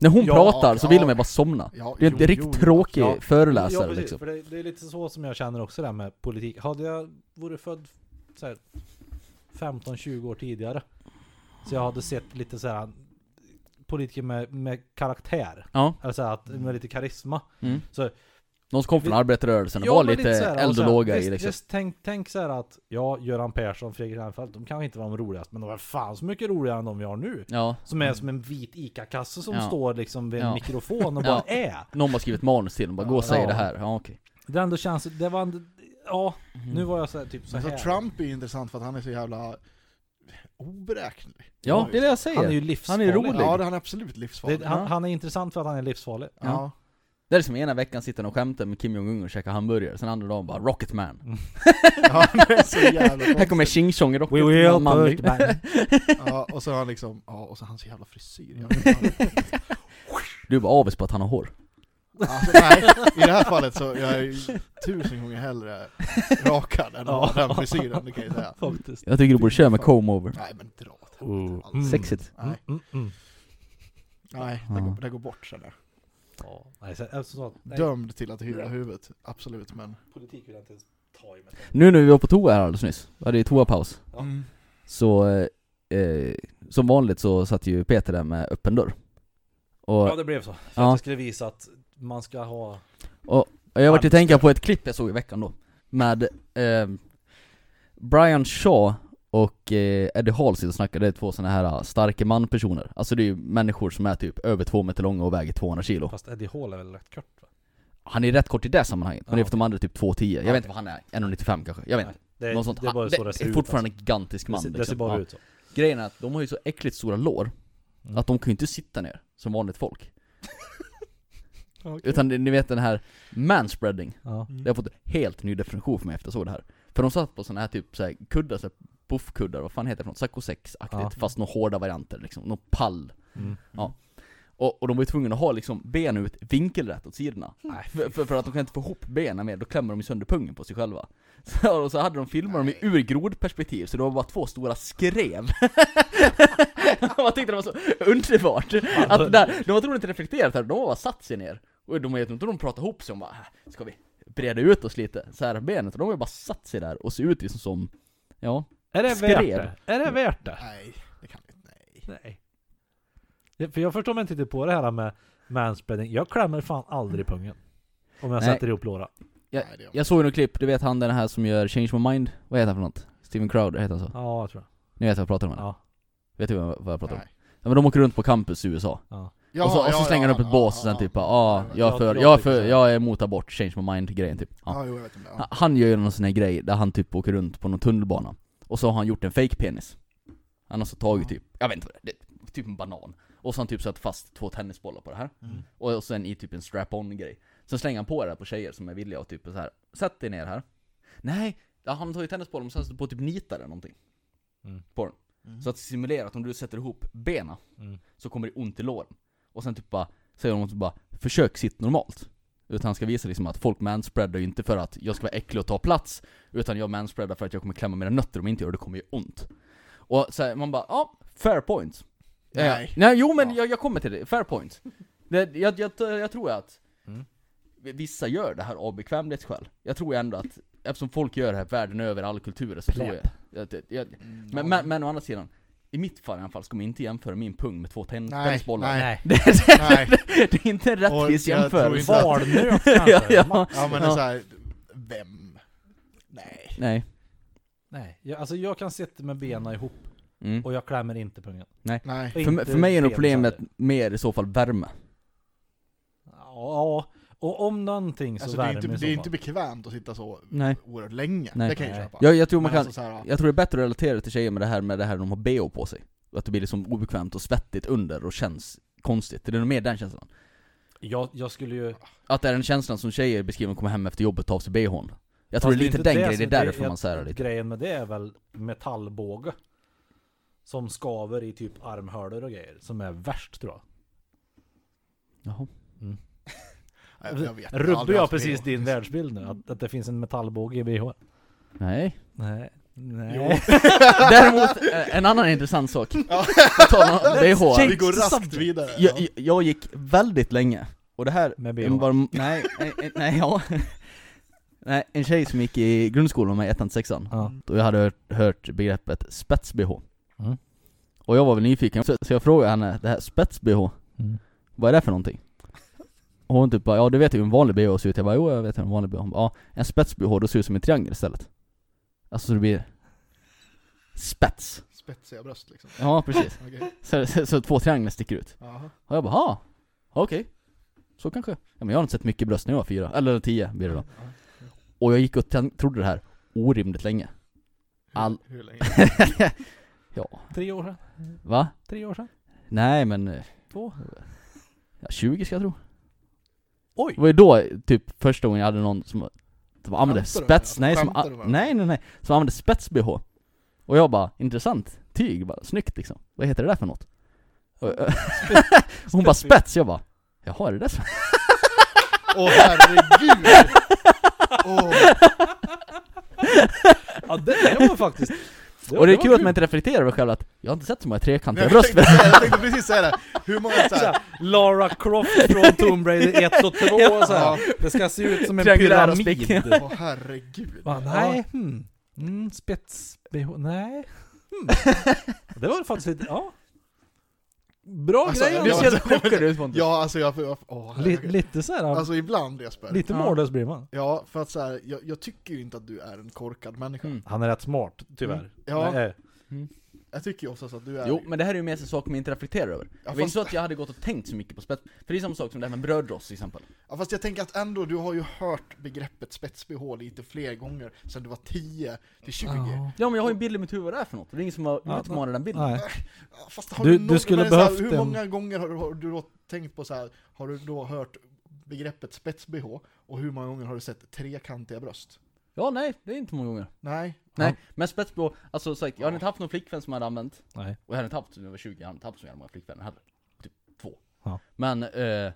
När hon Ja, pratar så vill ja. de ju bara somna. Ja, Det är jo, en riktigt jo, tråkig ja. föreläsare ja, precis, liksom. För det, det är lite så som jag känner också där med politik. Hade jag varit född så här 15-20 år tidigare. Så jag hade sett lite så här politiker med, med karaktär. Ja. Eller så här, att, med lite karisma. Mm. Så- De som kom från arbetarrörelsen och Ja, var lite så här, och eld så och här, låga i liksom. visst, tänk, tänk så här att, ja, Göran Persson, Fredrik Reinfeldt, de kanske inte var de roligaste, men de var fan så mycket roligare än de vi har nu. Ja, Som är som en vit ICA-kasse som Ja. står liksom vid en Ja. mikrofon och bara är. någon har skrivit manus till dem, bara gå och säg Ja. det här. Ja okej. Det ändå känns, det var ändå, ja, Mm. nu var jag så här, typ så här. Trump är ju intressant för att han är så jävla oberäknelig. Ja, det är det jag säger. Han är ju livsfarlig. Han är rolig. Ja, det- han är absolut livsfarlig. Det, han, Ja. han är intressant för att han är livsfarlig. ja. Det är som ena veckan sitter han och skämtar med Kim Jong-Un och käkar hamburgare, sen andra dagen bara 'Rocketman' ja, han är så jävla Här kommer Ching Chong We Rocket will man. put back. Ja, och så har han liksom, ja, och så hans jävla frisyr. Du är bara avis på att han har hår. Alltså, nej, i det här fallet så jag är ju tusen gånger hellre rakad än att Ja. ha den frisyren, det kan jag säga. Faktiskt. Jag tycker du borde köra med comb over. Nej men dra åt helvete. Sexigt. Mm, Nej, mm, mm. nej Ja. det, går, det går bort känner jag. Ja, nej, så, alltså, så, nej, Dömd till att hyra huvudet, absolut men... politik vill jag inte ens ta i mig. Nu när vi var på toa här alldeles nyss, vi hade ju toapaus. Ja. Mm. Så, eh, eh, som vanligt så satt ju Peter där med öppen dörr. Och Ja det blev så. För Ja. att jag skulle visa att man ska ha... jag vart Allt tänka på ett klipp jag såg i veckan då. Med eh, Brian Shaw och eh, Eddie Hall sitter och snackar, det är två såna här eh, starka man-personer. Alltså det är ju människor som är typ över två meter långa och väger 200 kilo. Fast Eddie Hall är väl rätt kort va? Han är rätt kort i det sammanhanget, men Ja, det är för de andra typ 2,10. Jag Ja, vet inte vad han är, 1,95 kanske? Jag vet inte. Det, Något sånt. det är bara Han- så det ser är fortfarande alltså. en gigantisk man det, ser, det liksom. ser bara Ja. ut så. Grejen är att de har ju så äckligt stora lår, Mm. att de kan ju inte sitta ner som vanligt folk. Okej. Utan ni vet den här manspreading, Ja. Mm. det har fått en helt ny definition för mig efter jag såg det här. För de satt på såna här typ så här kuddar, så här buffkuddar, vad fan heter det för något? Saccosex-aktigt, Ja. fast några hårda varianter liksom, någon pall. Mm. Ja. Och, och de var ju tvungna att ha liksom benen ut vinkelrätt åt sidorna. Nej, För, för, för att de kan inte få ihop benen mer, då klämmer de ju sönder pungen på sig själva. Så, och så hade de filmat dem ur grodperspektiv, så det var bara två stora skrev. Man tyckte det var så underbart. Att det där, de var troligen inte reflekterat här, de har bara satt sig ner. Och de vet inte om de pratar ihop sig, de bara "Äh, ska vi breda ut oss lite? Så här benet, och de har bara satt sig där och ser ut liksom som, ja. Är det Skrev. värt det? Är det värt det? Nej, det kan vi inte, nej. Nej. För jag förstår mig inte riktigt på det här med manspreading. Jag klämmer fan aldrig pungen. Om jag Nej. sätter ihop låra. Nej, det gör Jag såg något klipp, du vet han den här som gör Change My Mind? Vad heter han för något? Steven Crowder heter han så? Ja, jag tror jag. Ni vet vad jag pratar om? eller? Ja. Vet du vad jag pratar om? Nej. Ja, men de åker runt på campus i USA ja. Och så, och så ja, slänger ja, de upp ett ja, bås och sen ja, typ ja. bara ah, jag är Ja, för, det jag är för, jag är emot abort, change my mind grejen typ ja. Ja, jo, jag vet inte. Han- Ja. Han gör ju någon sån här grej där han typ åker runt på någon tunnelbana Och så har han gjort en fake penis Han har så tagit typ, jag vet inte det det typ en banan Och så har han typ satt fast två tennisbollar på det här Mm. Och sen i typ en strap-on grej Sen slänger han på det här på tjejer som är villiga och typ så här. Sätt dig ner här Nej, ja, han tar ju tennisbollen och sen sätter på typ nitare eller någonting Mm. På den Mm. Så att simulera att om du sätter ihop benen Mm. Så kommer det ont i låren Och sen typ bara, säger de typ bara Försök sitt normalt Utan han ska visa liksom att folk manspreadar ju inte för att jag ska vara äcklig och ta plats Utan jag manspreadar för att jag kommer klämma mina nötter om jag inte gör det, kommer ju ont Och så här, man bara, ja, fair point Eh, Nej. Nej, jo men Ja. jag, jag kommer till det, fair point det, jag, jag, jag tror att Mm. Vissa gör det här av bekvämlighetsskäl Jag tror ändå att, eftersom folk gör det här världen över, alla kulturer, så tror jag, jag, jag, Mm, men, ja. men, men å andra sidan i mitt fall i alla fall ska man inte jämföra min pung med två ten- Nej, tennisbollar. nej. Det, det, Nej. det är inte en rättvis jämförelse. Valnöt kanske? Ja, ja. Ja men det är Ja. såhär, vem? Nej. Nej. Nej, jag, alltså jag kan sitta med benen ihop Mm. och jag klämmer inte pungen. Nej. Och För, för mig är nog problemet mer i så fall värme. Ja, och om någonting så Alltså det är inte, det är inte bekvämt att sitta så Nej. oerhört länge. Nej. Det kan jag Nej. köpa. Jag, jag tror man kan, alltså så här, jag tror det är bättre att relatera till tjejer med det här med det här de har bh på sig. Att det blir liksom obekvämt och svettigt under och känns konstigt. Det är nog mer den känslan. Jag, jag skulle ju... Att det är den känslan som tjejer beskriver när de kommer hem efter jobbet och tar av sig bhn. Jag tror Fast det är lite inte den grejen, det är därför man säger lite. Grejen med det är väl metallbåge. Som skaver i typ armhålor och grejer. Som är värst tror jag. Jaha. jag, jag vet, jag har Rubbar jag precis din världsbild nu? Att, att det finns en metallbåge i bh? Nej. Nej. Nej. Däremot, eh, en annan intressant sak. Bh. Vi går raskt vidare. Jag, jag, jag gick väldigt länge, och det här Med BH. var, nej, nej, nej, ja Nej, en tjej som gick i grundskolan med ettan till sexan, Ja. och jag hade hört, hört begreppet spets-bh Mm. Och jag var väl nyfiken, så, så jag frågade henne, det här spets-bh, Mm. vad är det för någonting? Och hon typ bara, ja du vet ju hur en vanlig bh ser ut, jag bara, jo jag vet hur en vanlig bh Hon bara, ja, en spets-bh, då ser ut som en triangel istället Alltså så det blir spets Spetsiga bröst liksom. Ja precis, så, så, så två trianglar sticker ut Jaha. och jag bara, ha, okej. Så kanske. Ja, men jag har inte sett mycket bröst när jag var fyra, eller tio blir det då. Och jag gick och trodde det här orimligt länge. Hur, All- hur länge? ja, Tre år sedan? va? Tre år sedan? Nej men, eh, Två? ja, 20 ska jag tro. Oj! Det var ju då typ första gången jag hade någon som, som använde spets, nej som, a- nej nej nej, som använde spets-bh. Och jag bara, intressant, tyg, bara, snyggt liksom. Vad heter det där för något? Och, hon bara spets, jag bara, jaha är det det som Åh herregud! Åh, Ja det, det var faktiskt... Och det är kul att man inte reflekterar över själv att jag har inte sett så många trekantiga jag, bröst jag tänkte precis säga det. Hur många så här, Lara Croft från Tomb Raider 1 och 2 och så här. Det ska se ut som en pyramid. Åh herregud. Va, nej, hmm. Mm, spets nej. Hmm. Det var faktiskt lite, ja. Bra Alltså, grej det Du ser så chockad ut Pontus. Ja alltså jag, jag åh. Lite så här, Alltså ibland Jesper. lite Ja. mållös blir man. Ja, för att så här, jag, jag tycker ju inte att du är en korkad människa. Mm. Han är rätt smart, tyvärr. Mm. Ja. Nej, Jag tycker ju oftast att du är... Jo, men det här är ju mer så saker man inte reflekterar över. det var inte så att jag hade gått och tänkt så mycket på spets, för det är samma sak som det här med brödrost till exempel. Ja, fast jag tänker att ändå, du har ju hört begreppet spets-bh lite fler gånger sedan du var 10 till 20. Ja. Ja men jag har ju en bild i mitt huvud vad det är för något, det är ingen som har Ja, utmanat den bilden. Nej. Ja, Fast har Du- du, du någon, skulle men så här, behövt Hur en- många gånger har du, har du då tänkt på så här, har du då hört begreppet spets-bh och hur många gånger har du sett trekantiga bröst? Ja nej, det är inte många gånger. Nej. Nej, Ja. men spetsbh, alltså sagt, jag hade inte haft någon flickvän som jag hade använt, Nej. och jag hade inte haft, när jag var 20, jag hade inte haft så jävla många flickvänner heller. Typ två. Ja. Men, eh,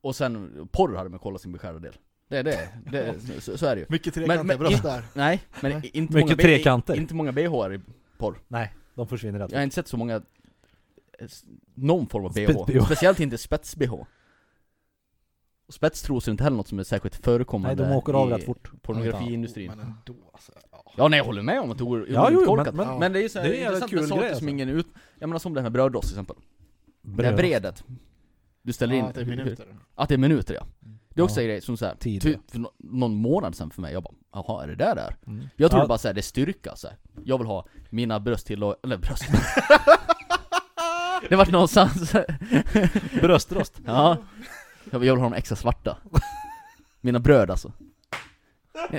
och sen, porr hade man kollat sin beskärda del. Det är det, det så, så är det ju. Mycket trekantiga men- bröst där. Nej, men Nej. inte Mycket många trekanter. Inte många bh i porr. Nej, de försvinner rätt Jag har inte sett så många, eh, någon form av bh. Speciellt inte spets-bh. Och spetstrosor är inte heller något som är särskilt Nej, förekommande de åker av rätt fort. pornografiindustrin. Men ändå alltså. Ja. Ja nej jag håller med om att det vore Ja, jo, korkat. men- Men, men- det är ju så här det är en intressant kul med saker grej, som alltså. ingen ut... Jag menar som det här med brödrost till exempel. Det här Bröd. bredet. Du ställer in Ja, att det är minuter. Att det är minuter ja. Det är också Ja. en grej som såhär, typ för nå- någon månad sedan för mig, jag bara Jaha, är det där där? Mm. Jag trodde Ja. bara såhär, det är styrka så här. Jag vill ha mina bröst till eller bröst Det vart någonstans Bröstrost. Ja Jag vill ha dem extra svarta Mina bröd alltså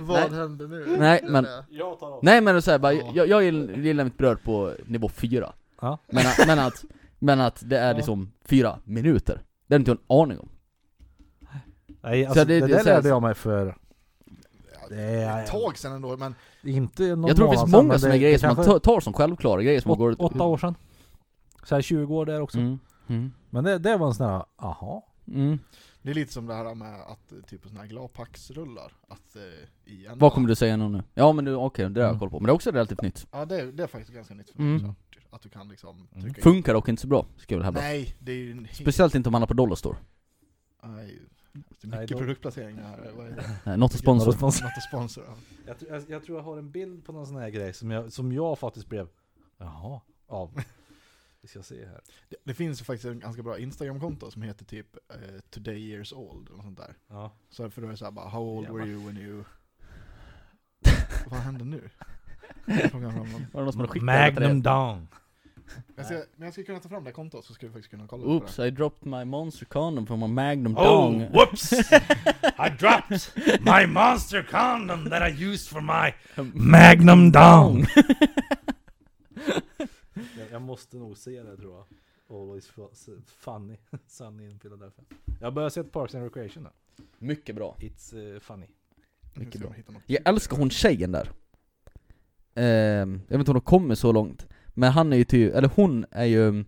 Vad Nej. händer nu? Nej, men- Jag tar av. Nej men såhär bara, Ja. jag, jag gillar mitt bröd på nivå 4 Ja. men, att- men att, men att det är Ja. liksom fyra minuter Det har inte jag en aning om Nej, Så alltså, det- det, det är där så här- lärde jag mig för Det är- Ett tag sedan ändå, men inte någon Jag tror det månad finns sedan, många men sådana det- grejer det som man kanske tar, tar som självklara grejer som man går åt, Åtta år sedan. Så här 20 år där också. Mm. Mm. Men det, det var en sån här, aha. Mm. det är lite som det här med att typ såna här gladpacksrullar, att eh, i en Vad kommer du säga nu nu? Ja men du, okej, det har jag Mm. koll på, men det är också relativt nytt Ja det är, det är faktiskt ganska nytt för mig Mm. också. Att du kan liksom Mm. Funkar dock inte så bra, ska jag väl hävda Nej, det är ju. Speciellt inte om man är på Dollarstore Nej, det är Nej, mycket då- produktplaceringar här, vad är det? Nej, a sponsor a sponsor. Ja. Jag, jag tror jag har en bild på någon sån här grej som jag, som jag faktiskt blev, jaha, av. Vi ska se här. Det, det finns faktiskt en ganska bra Instagram-konto som heter typ eh, Today years old, eller något sånt där. Ja. Så för då är det såhär bara, how old Jävlar. were you when you... Vad hände nu? Var det någon som till Magnum down. Jag ska, men jag ska kunna ta fram det kontot så ska vi faktiskt kunna kolla på Oops, det. I dropped my monster condom from a magnum Oh, dong whoops! I dropped my monster condom that I used for my Magnum dong. jag, måste nog se det tror jag. Always fu- funny, sunny in Philadelphia. Jag har börjat se Parks and Recreation nu. Mycket bra It's eh, funny. Mycket bra. Jag älskar hon tjejen där Ehm, Jag vet inte om de kommer så långt Men han är ju typ, eller hon är ju um,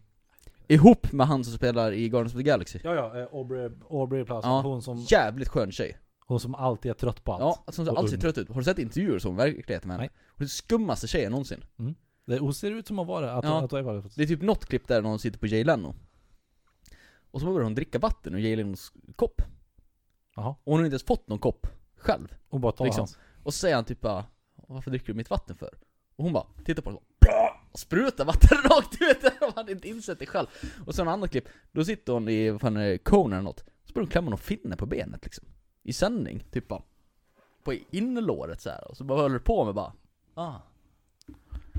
Ihop med han som spelar i Guardians of the Galaxy Ja ja, eh, Aubrey, Aubrey Plaza, Ja. hon, som, Jävligt skön tjej hon som alltid är trött på allt. Ja, hon ser Och alltid ung. trött ut. Har du sett intervjuer som verkligheten med henne? Nej. Hon är den skummaste tjejen någonsin Det, ser ut som att vara att, Ja. att, att, att, Det är typ något klipp där när hon sitter på Jay Leno. Och så börjar hon dricka vatten ur Jay Lenos kopp. Jaha. Och hon har inte ens fått någon kopp själv. Hon bara tar Liksom. hans. Och så säger han typ bara Varför dricker du mitt vatten för? Och hon bara tittar på honom och sprutar vatten rakt ut, hon hade inte insett det själv. Och så en annan klipp, då sitter hon i, vad fan är det, Conan eller något. Så börjar hon klämma någon finne på benet liksom. I sändning, typ bara. På inlåret så här. Och så bara håller på med bara Ah,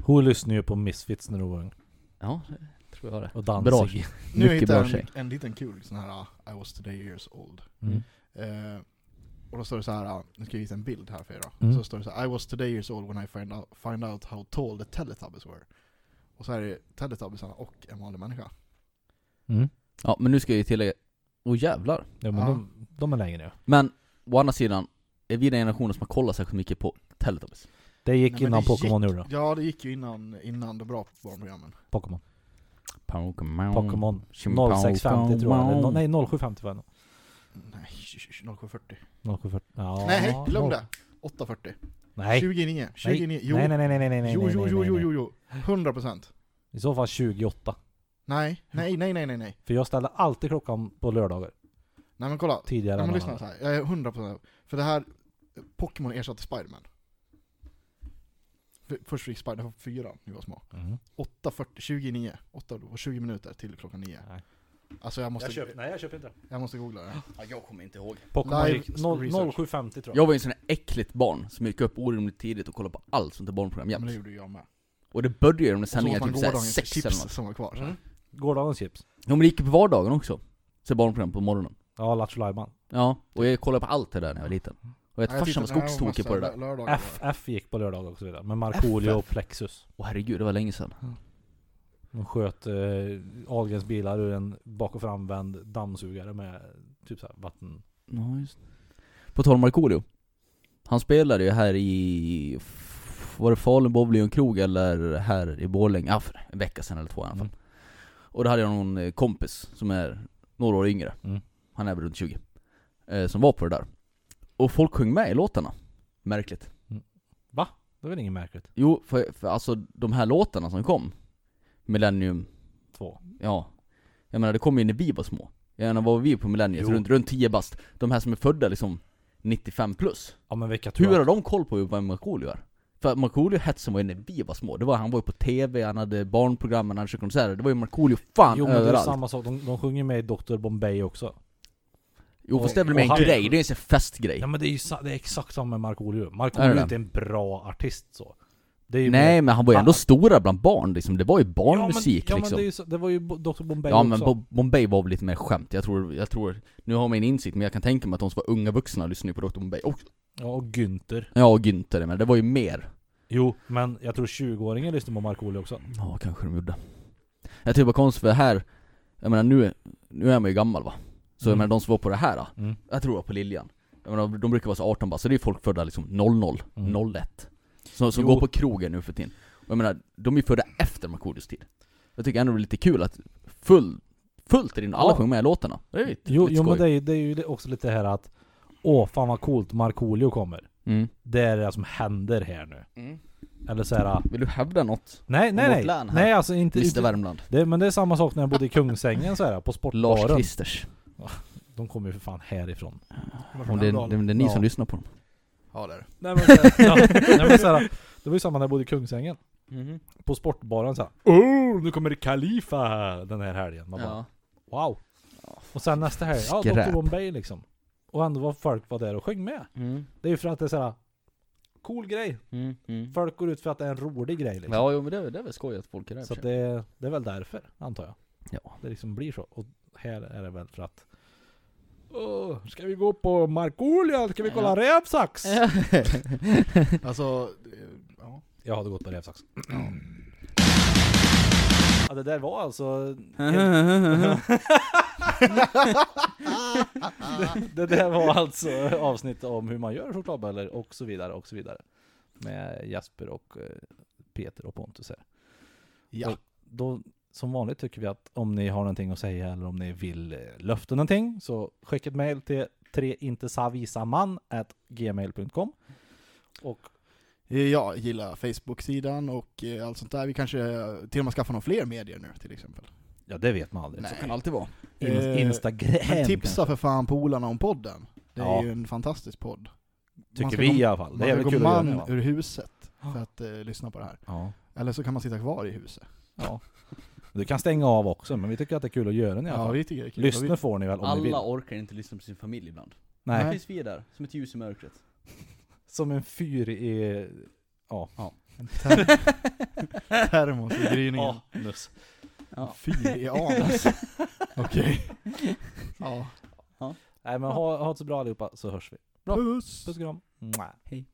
Hon lyssnade ju på Misfits när hon var ung. ja, det tror jag det Och Bra. Danzig. Nu Mycket bra jag tjej en, en liten kul sån här ah, I was today years old. Mm. Eh, och då står det så här, ah, nu ska jag visa en bild här för er då. Mm. Så står det så här, I was today years old when I find out, find out how tall the Teletubbies were. Och så är det Teletubbiesarna och en vanlig människa. Mm. Ja men nu ska jag ju tillägga, åh jävlar Ja men Ja. De, de är längre nu. Men, å andra sidan, är vi den generationen som har kollat särskilt mycket på Teletubbies? Det gick Nej, innan det Pokémon gick- gjorde det. Ja det gick ju innan, innan de bra barnprogrammen. Pokémon. Pokémon Pokémon. Pokémon. 0650 tror jag. Eller, nej 0750 var det nog. Nej, 0740. 0740. Ja, Nej, glöm det! 840. Nej. 29, 29, jo. Nej nej nej nej nej nej nej Jo, nej, jo, nej, jo, nej, jo, nej. jo, jo. 100%. I så fall 28. Nej, nej, nej, nej, nej, nej. För jag ställer alltid klockan på lördagar. Nej men kolla. Tidigare än men lyssna så här. jag är 100% För det här, Pokémon ersatte Spiderman. För- Först fick Spider-Man 4 när vi var små. Mhm. 8.40, 29, 8 och 20 minuter till klockan 9. Nej. Alltså jag måste, Jag köper, nej jag köper inte. jag måste googla det. Ja, jag kommer inte ihåg Pokémon Live gick noll- research. 0750 tror jag. Jag var ju en sån här äckligt barn som gick upp orimligt tidigt och kollade på allt sånt där barnprogram Ja, men det jämt gjorde jag med. Och det började ju med så sändningar typ såhär sex eller chips något som var kvar. Mm. Gårdagens chips. Ja men det gick på vardagen också Så barnprogram på morgonen Ja, Lattjo. Ja, och jag kollade på allt det där när jag var liten Och jag vet farsan var skogstokig på det där lördagar. F, F gick på lördagar och så vidare. Med Markoolio och Plexus. Åh herregud, det var länge sedan De sköt eh, Ahlgrens bilar ur en bak och framvänd dammsugare med typ såhär vatten. Ja just På tal om Markoolio Han spelade ju här i Var det Falun Bowling och krog eller här i Borlänge? Ja, för en vecka sedan eller två i alla fall Mm. Och då hade jag någon eh, kompis som är några år yngre Mm. Han är väl runt 20 eh, Som var på det där Och folk sjöng med i låtarna Märkligt Det är väl inget märkligt? Jo, för, för alltså de här låtarna som kom Millennium, Två. ja Jag menar det kom ju när vi var små Jag menar vad var vi på Millennium? Jo. Runt, runt 10 bast De här som är födda liksom 95 plus Ja men vilka tror Hur jag? har de koll på vad Markoolio är? För att Markoolio hetsen var ju när vi var små, det var, han var ju på TV, han hade barnprogram, han hade konserter, det var ju Markoolio fan Jo men det är överallt. samma sak, de, de sjunger med i Dr Bombay också. Jo fast det är väl mer en han- grej, det är en festgrej. Ja men det är ju sa- det är exakt samma med Markoolio. Är Markoolio det är inte en bra artist så. Det är ju Nej mer- men han var ju ändå stora bland barn liksom, det var ju barnmusik ja, men, ja, liksom. men det, är ju så, det var ju Bo- Dr Bombay Ja också. men Bo- Bombay var väl lite mer skämt, jag tror, jag tror, nu har man en insikt men jag kan tänka mig att de som var unga vuxna lyssnade på Dr Bombay också. Ja och Günther. Ja och Günther men det var ju mer. Jo, men jag tror 20-åringen lyssnar på Markoolio också. Ja kanske de gjorde. Jag tycker det var konstigt för här, jag menar nu, nu är man ju gammal va? Så jag Mm. menar de som var på det här, Mm. jag tror det var på Liljan. Jag menar, de brukar vara så 18 bara, så det är folk födda liksom 00, Mm. 01. Som, som går på krogen nu för tiden. Och jag menar, de är födda efter Markoolios tid. Jag tycker ändå det är lite kul att full, fullt är inne, alla Ja. sjunger med i låtarna. Det är lite, Jo, lite jo men det är, ju- det är ju också lite här att Åh fan vad coolt, Markoolio kommer. Mm. Det är det som händer här nu. Mm. Eller såhär, Vill du hävda något? nej nej nej. län här. Nej alltså inte, Mr inte Värmland. det, Men det är samma sak när jag bodde i Kungsängen såhär, på Lars sportbaren. Kristers. De kommer ju för fan härifrån. Om det, är- det, det är ni Ja. som lyssnar på dem. Ja det är det. Nej men, såhär, ja, nej, men såhär, det var ju samma när jag bodde i Kungsängen. Mhm. På sportbaren såhär, Oh, nu kommer det Khalifa den här helgen. Man bara, Ja. wow. Och sen nästa helg, ja Skräp. Dr Bombay liksom. Och ändå var folk var där och sjöng med. Mm. Det är ju för att det är såhär Cool grej. Mm. Mm. Folk går ut för att det är en rolig grej liksom. Ja, jo, men det, är- det är väl skoj att folk är där. Så för att sig. det, det är väl därför, antar jag. Ja. Det liksom blir så. Och här är det väl för att Åh, ska vi gå på Markoolio? Ska vi kolla Ja. rävsax? Alltså, ja. Jag hade gått på rävsax. Ja det där var alltså det, det där var alltså avsnitt om hur man gör chokladbollar och så vidare och så vidare. Med Jasper och eh, Peter och Pontus här. ja. Och då, som vanligt tycker vi att om ni har någonting att säga eller om ni vill eh, löfta någonting så skicka ett mail till treintesavisaman@gmail.com och Eh, Ja, gilla Facebook-sidan och eh, allt sånt där. Vi kanske till och med skaffar några fler medier nu till exempel. ja det vet man aldrig. Nej. Så kan det alltid vara. In, Instagram Men tipsa kanske. för fan polarna om podden. Det är Ja. ju en fantastisk podd. Man Tycker vi gå- i alla fall. Det Man är kul att göra man ur huset för att eh, lyssna på det här. Ja. Eller så kan man sitta kvar i huset. ja. Du kan stänga av också men vi tycker att det är kul att göra det i alla Ja, vi tycker det är kul. Lyssna vi, får ni väl om ni vill. Alla orkar inte lyssna på sin familj ibland. Nej. Det finns vi där, som ett ljus i mörkret. Som en fyr i... Ja. ter- termos i gryningen. Ja, nuss. Ja. Fyr i anus. Okej. Ja. Nej men ha, ha det så bra allihopa så hörs vi. Bra. Puss! Puss och kram. Hej.